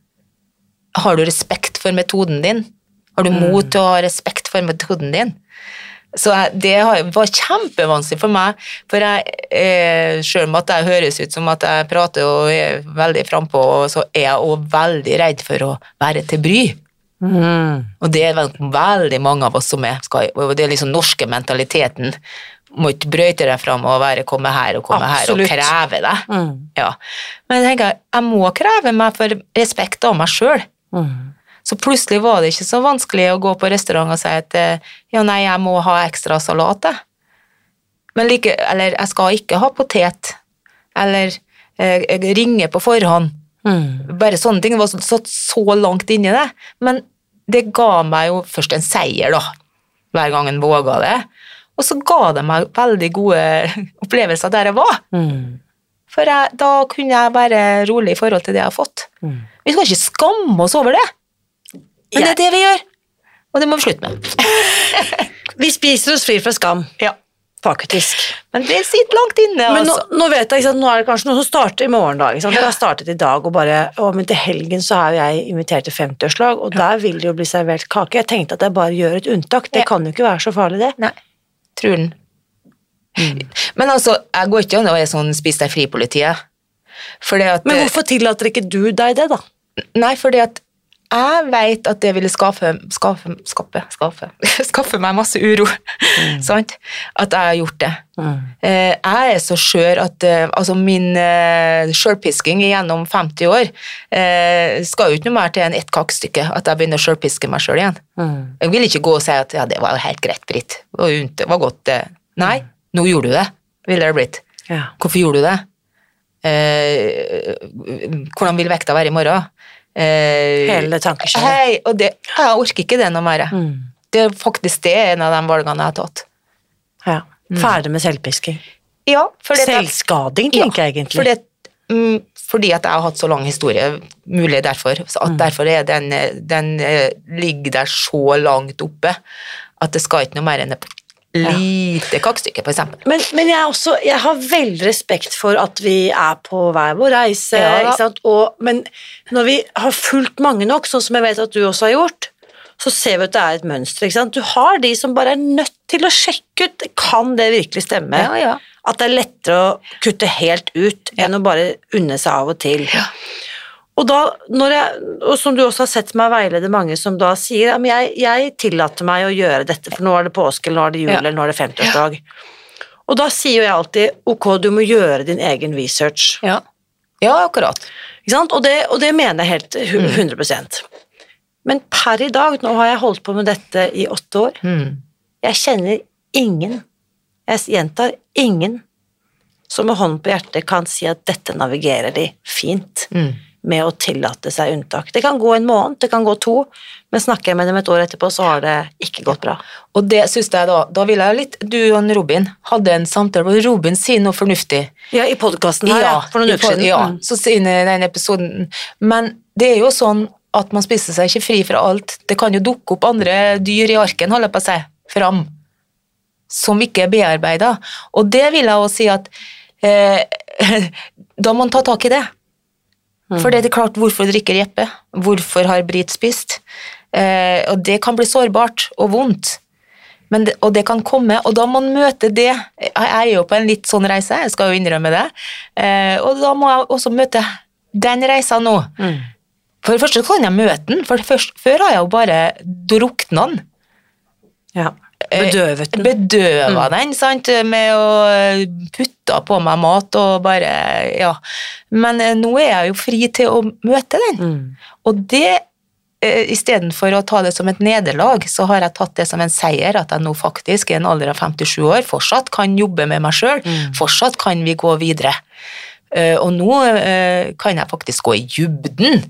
Speaker 2: Har du respekt for metoden din? Har du mot til å ha respekt for metoden din? Så det var kjempevanskelig for meg, for jeg, eh, selv om at jeg høres ut som at jeg prater og er veldig frampå, så er jeg også veldig redd for å være til bry.
Speaker 1: Mm.
Speaker 2: Og det er veldig mange av oss som er. Og det er liksom norske mentaliteten. Må ikke brøyte deg fram og være komme her og komme
Speaker 1: Absolutt.
Speaker 2: her og kreve det.
Speaker 1: Mm.
Speaker 2: Ja. Men jeg tenker, jeg må kreve meg for respekt av meg sjøl.
Speaker 1: Mm.
Speaker 2: Så plutselig var det ikke så vanskelig å gå på restaurant og si at eh, ja, nei, jeg må ha ekstra salat, jeg. Men like, eller jeg skal ikke ha potet. Eller eh, jeg ringer på forhånd.
Speaker 1: Mm.
Speaker 2: Bare sånne ting var satt så langt inni det. Men det ga meg jo først en seier, da, hver gang en våga det. Og så ga det meg veldig gode opplevelser der jeg var.
Speaker 1: Mm.
Speaker 2: For jeg, da kunne jeg være rolig i forhold til det jeg har fått.
Speaker 1: Mm.
Speaker 2: Vi skal ikke skamme oss over det. Men det er det vi gjør. Og det må vi slutte med.
Speaker 1: Vi spiser oss fri fra skam,
Speaker 2: Ja.
Speaker 1: faktisk.
Speaker 2: Men det sitter langt inne,
Speaker 1: Men nå,
Speaker 2: altså.
Speaker 1: nå vet jeg, ikke sant, nå er det kanskje noe som starter i morgen da, ikke sant? Det har startet i dag, og bare, å, men til helgen så er jo jeg invitert til 50-årslag, og der vil det jo bli servert kake. Jeg tenkte at jeg bare gjør et unntak, det
Speaker 2: Ja.
Speaker 1: kan jo ikke være så farlig det.
Speaker 2: Nei, tror den. Men altså, jeg går ikke an å være sånn spis deg fri-politiet.
Speaker 1: Men hvorfor tillater ikke du deg det da?
Speaker 2: Nei, fordi at jeg vet at det ville skaffe, skaffe, skaffe, skaffe, skaffe meg masse uro. Sant? At jeg har gjort det. Mm. jeg er så skjør at eh, altså min eh, sjølpisking gjennom 50 år eh, skal jo ikke noe mer til enn ett kakestykke at jeg begynner å sjølpiske meg sjøl igjen. Jeg vil ikke gå og si at ja, det var jo helt greit, Britt. Det var, godt, det. Nei, nå gjorde du det, ville det blitt.
Speaker 1: Ja.
Speaker 2: Hvorfor gjorde du det? Eh, hvordan vil vekta være i morgen? Eh,
Speaker 1: Hele tankekjøret.
Speaker 2: Hei, og det, jeg orker ikke det noe mer.
Speaker 1: Mm.
Speaker 2: Det er faktisk det en av de valgene jeg har tatt.
Speaker 1: Ja. Ferdig med selvpisking.
Speaker 2: Ja, at
Speaker 1: Selvskading, tenker jeg egentlig.
Speaker 2: Fordi, at, mm, fordi at jeg har hatt så lang historie, mulig derfor. Så
Speaker 1: Mm.
Speaker 2: at derfor er den, eh, den eh, ligger der så langt oppe at det skal ikke noe mer enn et lite kakestykke, eksempel.
Speaker 1: Men, men jeg, også, jeg har veldig respekt for at vi er på hver vår reise,
Speaker 2: Ja?
Speaker 1: Og, men når vi har fulgt mange nok, sånn som jeg vet at du også har gjort, så ser vi at det er et mønster. Du har de som bare er nødt til å sjekke ut kan det virkelig stemme.
Speaker 2: Ja, ja.
Speaker 1: At det er lettere å kutte helt ut enn å bare unne seg av og til. Og, da, når jeg, og som du også har sett meg veilede mange som da sier at jeg, jeg tillater meg å gjøre dette, for nå er det påske, eller nå er det jul,
Speaker 2: Ja.
Speaker 1: eller nå er det 50-årsdag. Og da sier jo jeg alltid ok, du må gjøre din egen research.
Speaker 2: Ja, ja akkurat.
Speaker 1: Og, det, og det mener jeg helt 100 mm. Men per i dag, nå har jeg holdt på med dette i åtte år,
Speaker 2: Mm.
Speaker 1: jeg kjenner ingen, jeg gjentar ingen, som med hånden på hjertet kan si at dette navigerer de fint
Speaker 2: Mm.
Speaker 1: Med å tillate seg unntak. Det kan gå en måned, det kan gå to, men snakker jeg med dem et år etterpå, så har det ikke gått bra.
Speaker 2: Og det synes jeg da, da vil jeg litt, du og Robin hadde en samtale, hvor Robin sier noe fornuftig.
Speaker 1: Ja, i podkasten her, ja, for noen uker siden.
Speaker 2: Ja,
Speaker 1: Mm.
Speaker 2: så i den episoden. Men det er jo sånn at man spiser seg ikke fri fra alt. Det kan jo dukke opp andre dyr i arken, holder jeg på å si, fram, som ikke er bearbeida. Og det vil jeg også si at eh, da må man ta tak i det. For det er klart, hvorfor drikker Jeppe? Hvorfor har Brit spist? Eh, og det kan bli sårbart og vondt. Men det, og det kan komme, og da må man møte det. Jeg er jo på en litt sånn reise, jeg skal jo innrømme det. Eh, og da må jeg også møte den reisa nå.
Speaker 1: Mm.
Speaker 2: For det første kan jeg møte den, for først, før har jeg jo bare drukna den.
Speaker 1: Ja. Bedøvet den.
Speaker 2: Bedøva den, sant, med å putte på meg mat og bare Ja. Men eh, nå er jeg jo fri til å møte den.
Speaker 1: Mm.
Speaker 2: Og det eh, istedenfor å ta det som et nederlag, så har jeg tatt det som en seier, at jeg nå faktisk i en alder av 57 år fortsatt kan jobbe med meg sjøl, fortsatt kan vi gå videre. Eh, og nå eh, kan jeg faktisk gå i dybden.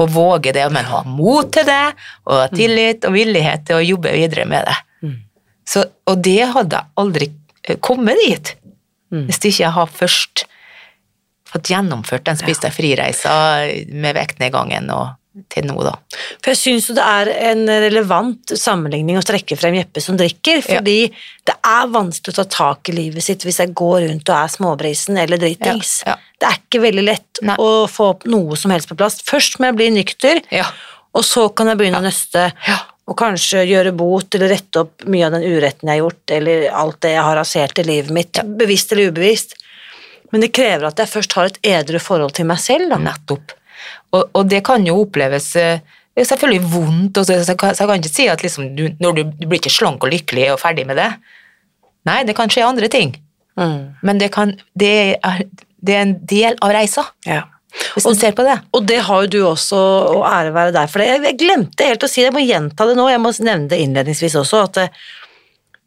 Speaker 2: Og våge det, men ha mot til det, og tillit og villighet til å jobbe videre med det. Så, og det hadde jeg aldri eh, kommet dit hvis ikke jeg har først fått gjennomført den spiste ja. frireisa med vektnedgangen og til nå, da.
Speaker 1: For jeg syns jo det er en relevant sammenligning å strekke frem Jeppe som drikker, fordi det er vanskelig å ta tak i livet sitt hvis jeg går rundt og er småbrisen eller dritings.
Speaker 2: Ja, ja.
Speaker 1: Det er ikke veldig lett
Speaker 2: Nei.
Speaker 1: å få opp noe som helst på plass. Først må jeg bli nykter,
Speaker 2: Ja.
Speaker 1: og så kan jeg begynne å nøste.
Speaker 2: Ja.
Speaker 1: Og kanskje gjøre bot eller rette opp mye av den uretten jeg har gjort, eller alt det jeg har rasert i livet mitt, bevisst eller ubevisst. Men det krever at jeg først har et edru forhold til meg selv. Da.
Speaker 2: Nettopp. Og, og det kan jo oppleves eh, det er selvfølgelig vondt, så, jeg kan- så jeg kan ikke si at liksom, du, når du, du blir ikke slank og lykkelig og ferdig med det. Nei, det kan skje andre ting,
Speaker 1: Mm.
Speaker 2: men det, kan, det, er, det er en del av reisa,
Speaker 1: Ja.
Speaker 2: Hvis du ser på det.
Speaker 1: Og det har jo du også, og ære være deg for det. Jeg- Jeg glemte helt å si det, jeg må gjenta det nå, jeg må nevne det innledningsvis også, at eh,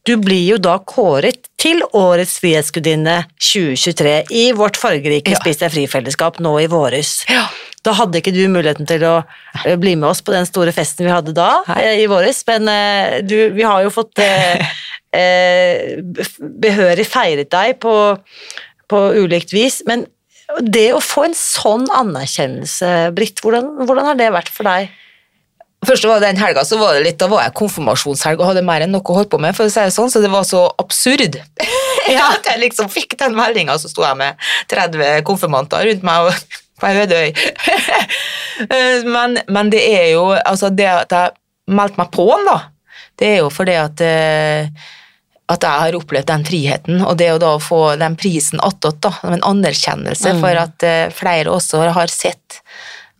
Speaker 1: du blir jo da kåret til Årets frihetsgudinne 2023 i vårt fargerike
Speaker 2: Ja.
Speaker 1: Spis deg fri-fellesskap nå i våres.
Speaker 2: Ja.
Speaker 1: Da hadde ikke du muligheten til å eh, bli med oss på den store festen vi hadde da,
Speaker 2: Nei.
Speaker 1: eh, i våres, men du, vi har jo fått eh, eh, behørig feiret deg på, på ulikt vis, men det å få en sånn anerkjennelse, Britt, hvordan, hvordan har det vært for deg?
Speaker 2: Først var den helga, så var det litt, da var jeg konfirmasjonshelg og hadde mer enn noe å holde på med, for å si det sånn, så det var så absurd. Ja. At jeg liksom fikk den meldinga, så sto jeg med 30 konfirmanter rundt meg og på ei øde øy. Eh, men, men det er jo Altså, det at jeg meldte meg på den, da, det er jo fordi at eh, at jeg har opplevd den friheten, og det å da få den prisen attåt, som en anerkjennelse for at eh, flere også har sett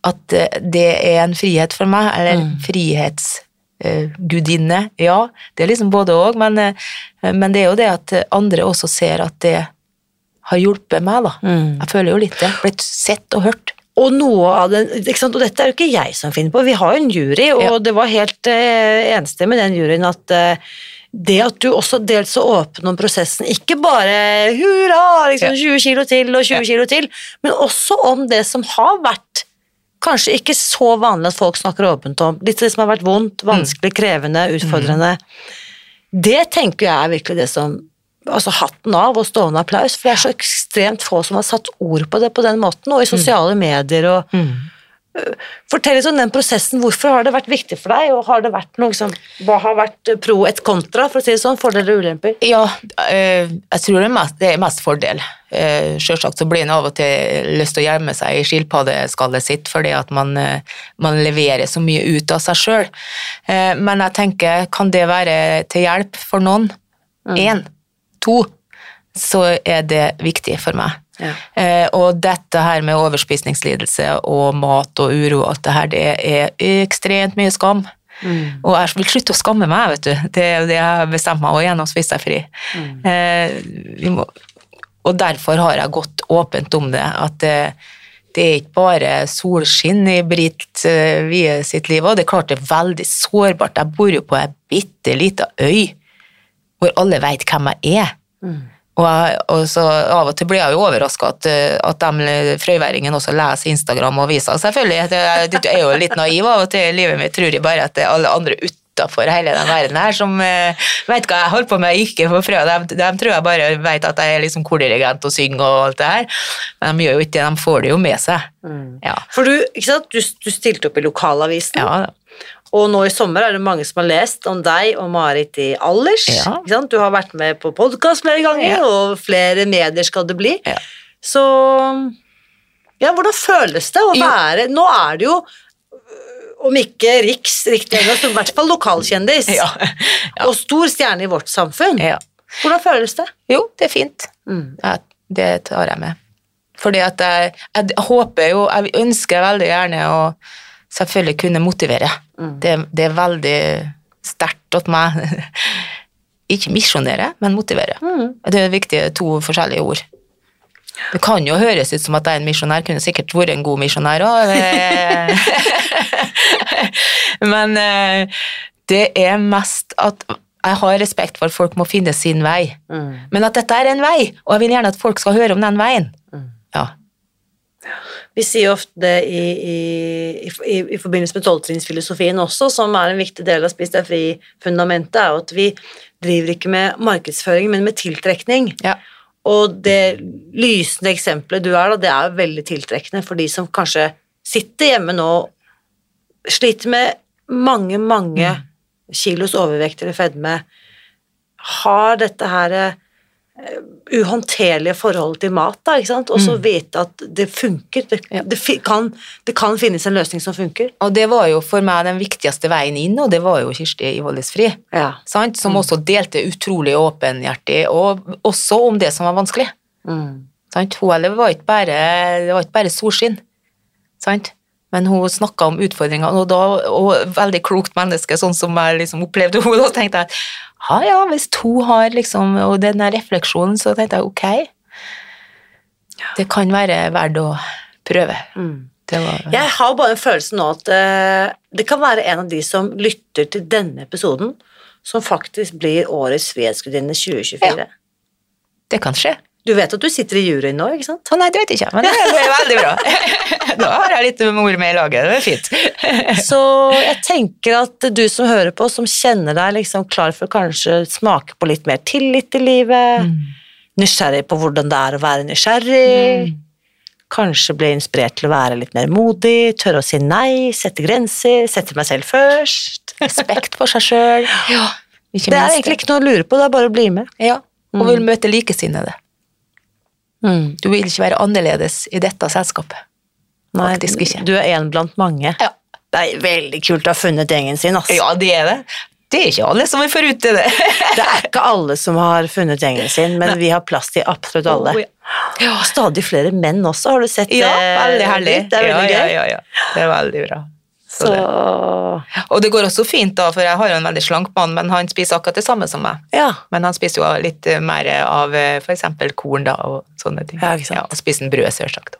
Speaker 2: at eh, det er en frihet for meg, eller frihetsgudinne. ja, det er liksom både og, men, eh, men det er jo det at andre også ser at det har hjulpet meg, da. Jeg føler jo litt det. Blitt sett og hørt.
Speaker 1: Og noe av det, ikke sant? og dette er jo ikke jeg som finner på, vi har jo en jury, og
Speaker 2: Ja.
Speaker 1: det var helt eh, enstemmig den juryen at eh, det at du også dels så åpen om prosessen, ikke bare hurra, liksom 20 kilo til og 20
Speaker 2: Ja.
Speaker 1: kilo til, men også om det som har vært kanskje ikke så vanlig at folk snakker åpent om, litt det som har vært vondt, vanskelig, krevende, utfordrende. Det tenker jeg er virkelig det som Altså hatten av og stående applaus, for det er så ekstremt få som har satt ord på det på den måten, og i sosiale medier og Fortell litt om den prosessen. Hvorfor har det vært viktig for deg, og har det vært noe som Hva har vært pro et kontra, for å si det sånn? Fordeler og ulemper?
Speaker 2: Ja, eh, jeg tror det er mest, det er mest fordel. Eh, Selvsagt så blir en av og til lyst til å gjemme seg i skilpaddeskallet sitt fordi at man, eh, man leverer så mye ut av seg sjøl. Men jeg tenker, kan det være til hjelp for noen? Én, to, så er det viktig for meg.
Speaker 1: Ja.
Speaker 2: Eh, og dette her med overspisningslidelse og mat og uro og alt det her, det er ekstremt mye skam. Og jeg vil slutte å skamme meg, vet du. Det er det jeg har bestemt meg og gjennom Spis deg fri. Eh, vi må, og derfor har jeg gått åpent om det, at det, det er ikke bare solskinn i Britt eh, Wie sitt liv, og det er klart det er veldig sårbart. Jeg bor jo på ei bitte lita øy hvor alle veit hvem jeg er. Og, jeg, og så Av og til blir jeg jo overraska at, eh, at de frøyværingene også leser Instagram og aviser. Selvfølgelig, jeg, jeg er jo litt naiv av og til i livet mitt, tror jeg bare at det er alle andre utafor hele den verden her som uh, vet hva jeg holder på med ikke for frø. De, de tror jeg bare vet at jeg er liksom kordirigent og synger og alt det her, men de gjør jo ikke det, de får det jo med seg. Ja.
Speaker 1: For du, ikke sant? Du, du stilte opp i lokalavisen,
Speaker 2: Ja, da.
Speaker 1: Og nå i sommer er det mange som har lest om deg og Marit i Allers.
Speaker 2: Ja.
Speaker 1: Du har vært med på podkast flere ganger,
Speaker 2: Ja.
Speaker 1: og flere medier skal det bli.
Speaker 2: Ja.
Speaker 1: Så Ja, hvordan føles det å være Nå er det jo om ikke riks, riktig ennå, så i hvert fall lokalkjendis.
Speaker 2: Ja.
Speaker 1: Og stor stjerne i vårt samfunn.
Speaker 2: ja.
Speaker 1: Hvordan føles det?
Speaker 2: Jo, det er fint.
Speaker 1: Mm.
Speaker 2: Det tar jeg med. Fordi at jeg, jeg håper jo Jeg ønsker veldig gjerne å selvfølgelig kunne motivere. Det, det er veldig sterkt hos meg. Ikke misjonere, men motivere. Det er viktige to forskjellige ord. Det kan jo høres ut som at jeg er en misjonær, kunne sikkert vært en god misjonær òg. Men eh, det er mest at jeg har respekt for at folk må finne sin vei. Men at dette er en vei, og jeg vil gjerne at folk skal høre om den veien. Ja.
Speaker 1: Vi sier ofte det i, i, i, i forbindelse med tolvtrinnsfilosofien også, som er en viktig del av Spis deg fri-fundamentet, er jo at vi driver ikke med markedsføring, men med tiltrekning.
Speaker 2: ja.
Speaker 1: Og det lysende eksempelet du er, da, det er jo veldig tiltrekkende for de som kanskje sitter hjemme nå sliter med mange, mange kilos overvekt eller fedme, har dette her eh, uhåndterlige forholdet til mat, da, ikke sant, og så vite at det funker. Det,
Speaker 2: Ja.
Speaker 1: det, kan, det kan finnes en løsning som funker.
Speaker 2: Og det var jo for meg den viktigste veien inn, og det var jo Kirsti Ivollisfri.
Speaker 1: Ja.
Speaker 2: Sant? Som også delte utrolig åpenhjertig, og også om det som var vanskelig.
Speaker 1: Mm.
Speaker 2: Sant? Hun var ikke bare, det var ikke bare solskinn, sant? Men hun snakka om utfordringer, og, da, og veldig klokt menneske, sånn som jeg liksom opplevde henne, da tenkte jeg ja, ja, hvis to har liksom, og den der refleksjonen, så tenkte jeg ok, det kan være verdt å prøve. Det var,
Speaker 1: Jeg har bare en følelse nå at uh, det kan være en av de som lytter til denne episoden, som faktisk blir årets Frihetsgudinne 2024.
Speaker 2: Ja. det kan skje.
Speaker 1: Du vet at du sitter i juryen nå, ikke sant?
Speaker 2: Nei, det vet jeg ikke, men det er veldig bra. Da har jeg litt mor med i laget, det er fint.
Speaker 1: Så jeg tenker at du som hører på, som kjenner deg liksom klar for kanskje smake på litt mer tillit i livet, nysgjerrig på hvordan det er å være nysgjerrig, kanskje bli inspirert til å være litt mer modig, tørre å si nei, sette grenser, sette meg selv først.
Speaker 2: Respekt for seg sjøl. Ja,
Speaker 1: Det er egentlig ikke noe å lure på, det er bare å bli med.
Speaker 2: Ja, og vil møte likesinnede.
Speaker 1: Mm.
Speaker 2: Du vil ikke være annerledes i dette selskapet.
Speaker 1: Nei,
Speaker 2: Faktisk ikke.
Speaker 1: Du er en blant mange.
Speaker 2: Ja.
Speaker 1: Det er veldig kult å ha funnet gjengen sin, ass.
Speaker 2: Ja, det er det. Det er ikke alle som er ut det.
Speaker 1: Det er ikke alle som har funnet gjengen sin, men vi har plass til absolutt alle.
Speaker 2: Oh, ja.
Speaker 1: Ja. Stadig flere menn også, har du sett
Speaker 2: Ja, veldig herlig.
Speaker 1: Det er veldig
Speaker 2: ja,
Speaker 1: gøy.
Speaker 2: Ja, ja, ja. Det er veldig bra. Så det. Og det går også fint, da, for jeg har jo en veldig slank mann, men han spiser akkurat det samme som meg.
Speaker 1: ja.
Speaker 2: Men han spiser jo litt eh, mer av f.eks. for eksempel korn da, og sånne ting.
Speaker 1: Ja, ikke sant.
Speaker 2: og spiser en brød, selvsagt.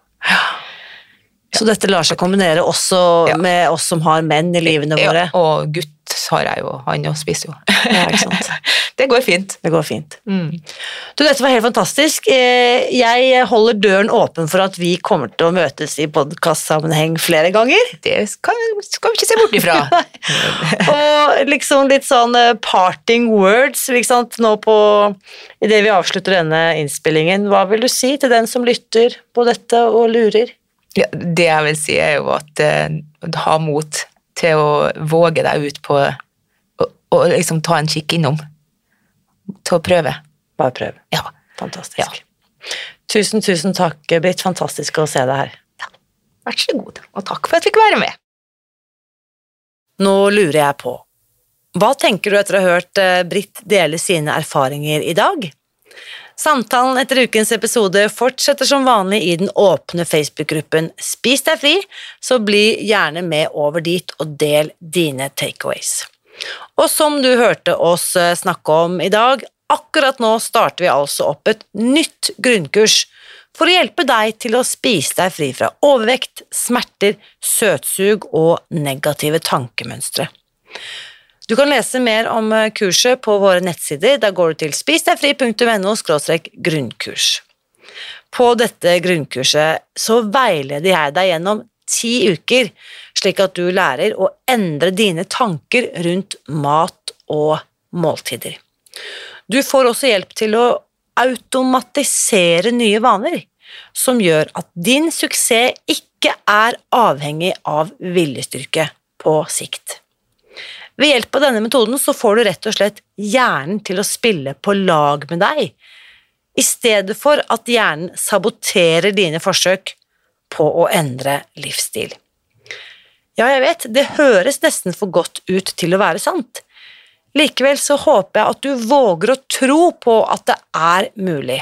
Speaker 1: så dette lar seg kombinere også
Speaker 2: Ja.
Speaker 1: med oss som har menn i livene
Speaker 2: Ja,
Speaker 1: våre.
Speaker 2: og gutt har jeg jo, han jo spiser jo.
Speaker 1: Ja,
Speaker 2: det går fint.
Speaker 1: Det går fint.
Speaker 2: Mm.
Speaker 1: Du, dette var helt fantastisk. Eh, Jeg holder døren åpen for at vi kommer til å møtes i podkastsammenheng flere ganger.
Speaker 2: Det skal, skal vi ikke se bort ifra.
Speaker 1: Og liksom litt sånn eh, parting words sant? nå på Idet vi avslutter denne innspillingen, hva vil du si til den som lytter på dette og lurer?
Speaker 2: Ja, det jeg vil si, er jo at eh, ha mot til å våge deg ut på og, og liksom ta en kikk innom. Til å prøve.
Speaker 1: Bare prøv.
Speaker 2: Ja.
Speaker 1: Fantastisk.
Speaker 2: Ja.
Speaker 1: Tusen, tusen takk, Britt. Fantastisk å se deg her.
Speaker 2: Vær så god, og takk for at jeg fikk være med.
Speaker 1: Nå lurer jeg på, hva tenker du etter å ha hørt eh, Britt dele sine erfaringer i dag? Samtalen etter ukens episode fortsetter som vanlig i den åpne Facebook-gruppen Spis deg fri, så bli gjerne med over dit og del dine takeaways. Og som du hørte oss eh, snakke om i dag, akkurat nå starter vi altså opp et nytt grunnkurs for å hjelpe deg til å spise deg fri fra overvekt, smerter, søtsug og negative tankemønstre. Du kan lese mer om eh, kurset på våre nettsider. Da går du til spisdegfri.no grunnkurs. På dette grunnkurset så veileder jeg deg gjennom ti uker, slik at du lærer å endre dine tanker rundt mat og måltider. Du får også hjelp til å automatisere nye vaner, som gjør at din suksess ikke er avhengig av viljestyrke på sikt. Ved hjelp av denne metoden så får du rett og slett hjernen til å spille på lag med deg, i stedet for at hjernen saboterer dine forsøk på å endre livsstil. Ja, jeg vet, det høres nesten for godt ut til å være sant. Likevel så håper jeg at du våger å tro på at det er mulig.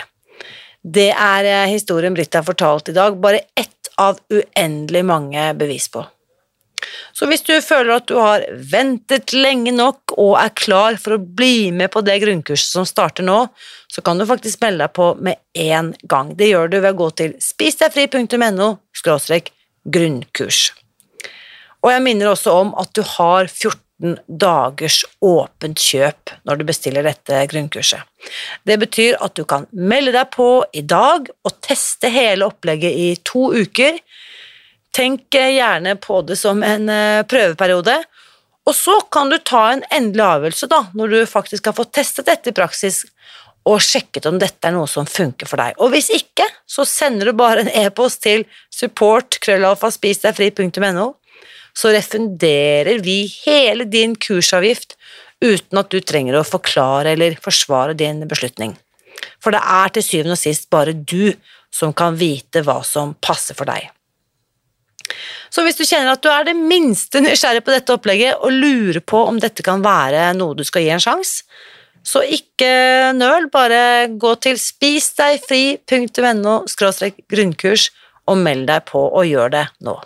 Speaker 1: Det er eh, historien Britt har fortalt i dag, bare ett av uendelig mange bevis på. Så hvis du føler at du har ventet lenge nok og er klar for å bli med på det grunnkurset som starter nå, så kan du faktisk melde deg på med en gang. Det gjør du ved å gå til spisdegfri.no grunnkurs. Og jeg minner også om at du har 14 dagers åpent kjøp når du bestiller dette grunnkurset. Det betyr at du kan melde deg på i dag og teste hele opplegget i to uker Tenk eh, gjerne på det som en eh, prøveperiode, og så kan du ta en endelig avgjørelse da, når du faktisk har fått testet dette i praksis og sjekket om dette er noe som funker for deg. Og hvis ikke, så sender du bare en e-post til support.krøllalfaspisdegfri.no, så refunderer vi hele din kursavgift uten at du trenger å forklare eller forsvare din beslutning. For det er til syvende og sist bare du som kan vite hva som passer for deg. Så hvis du kjenner at du er det minste nysgjerrig på dette opplegget og lurer på om dette kan være noe du skal gi en sjanse, så ikke nøl, bare gå til spisdegfri.no grunnkurs og meld deg på og gjør det nå.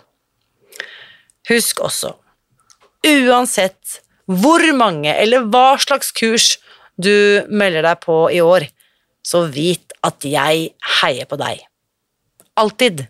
Speaker 1: Husk også, uansett hvor mange eller hva slags kurs du melder deg på i år, så vit at jeg heier på deg. Alltid.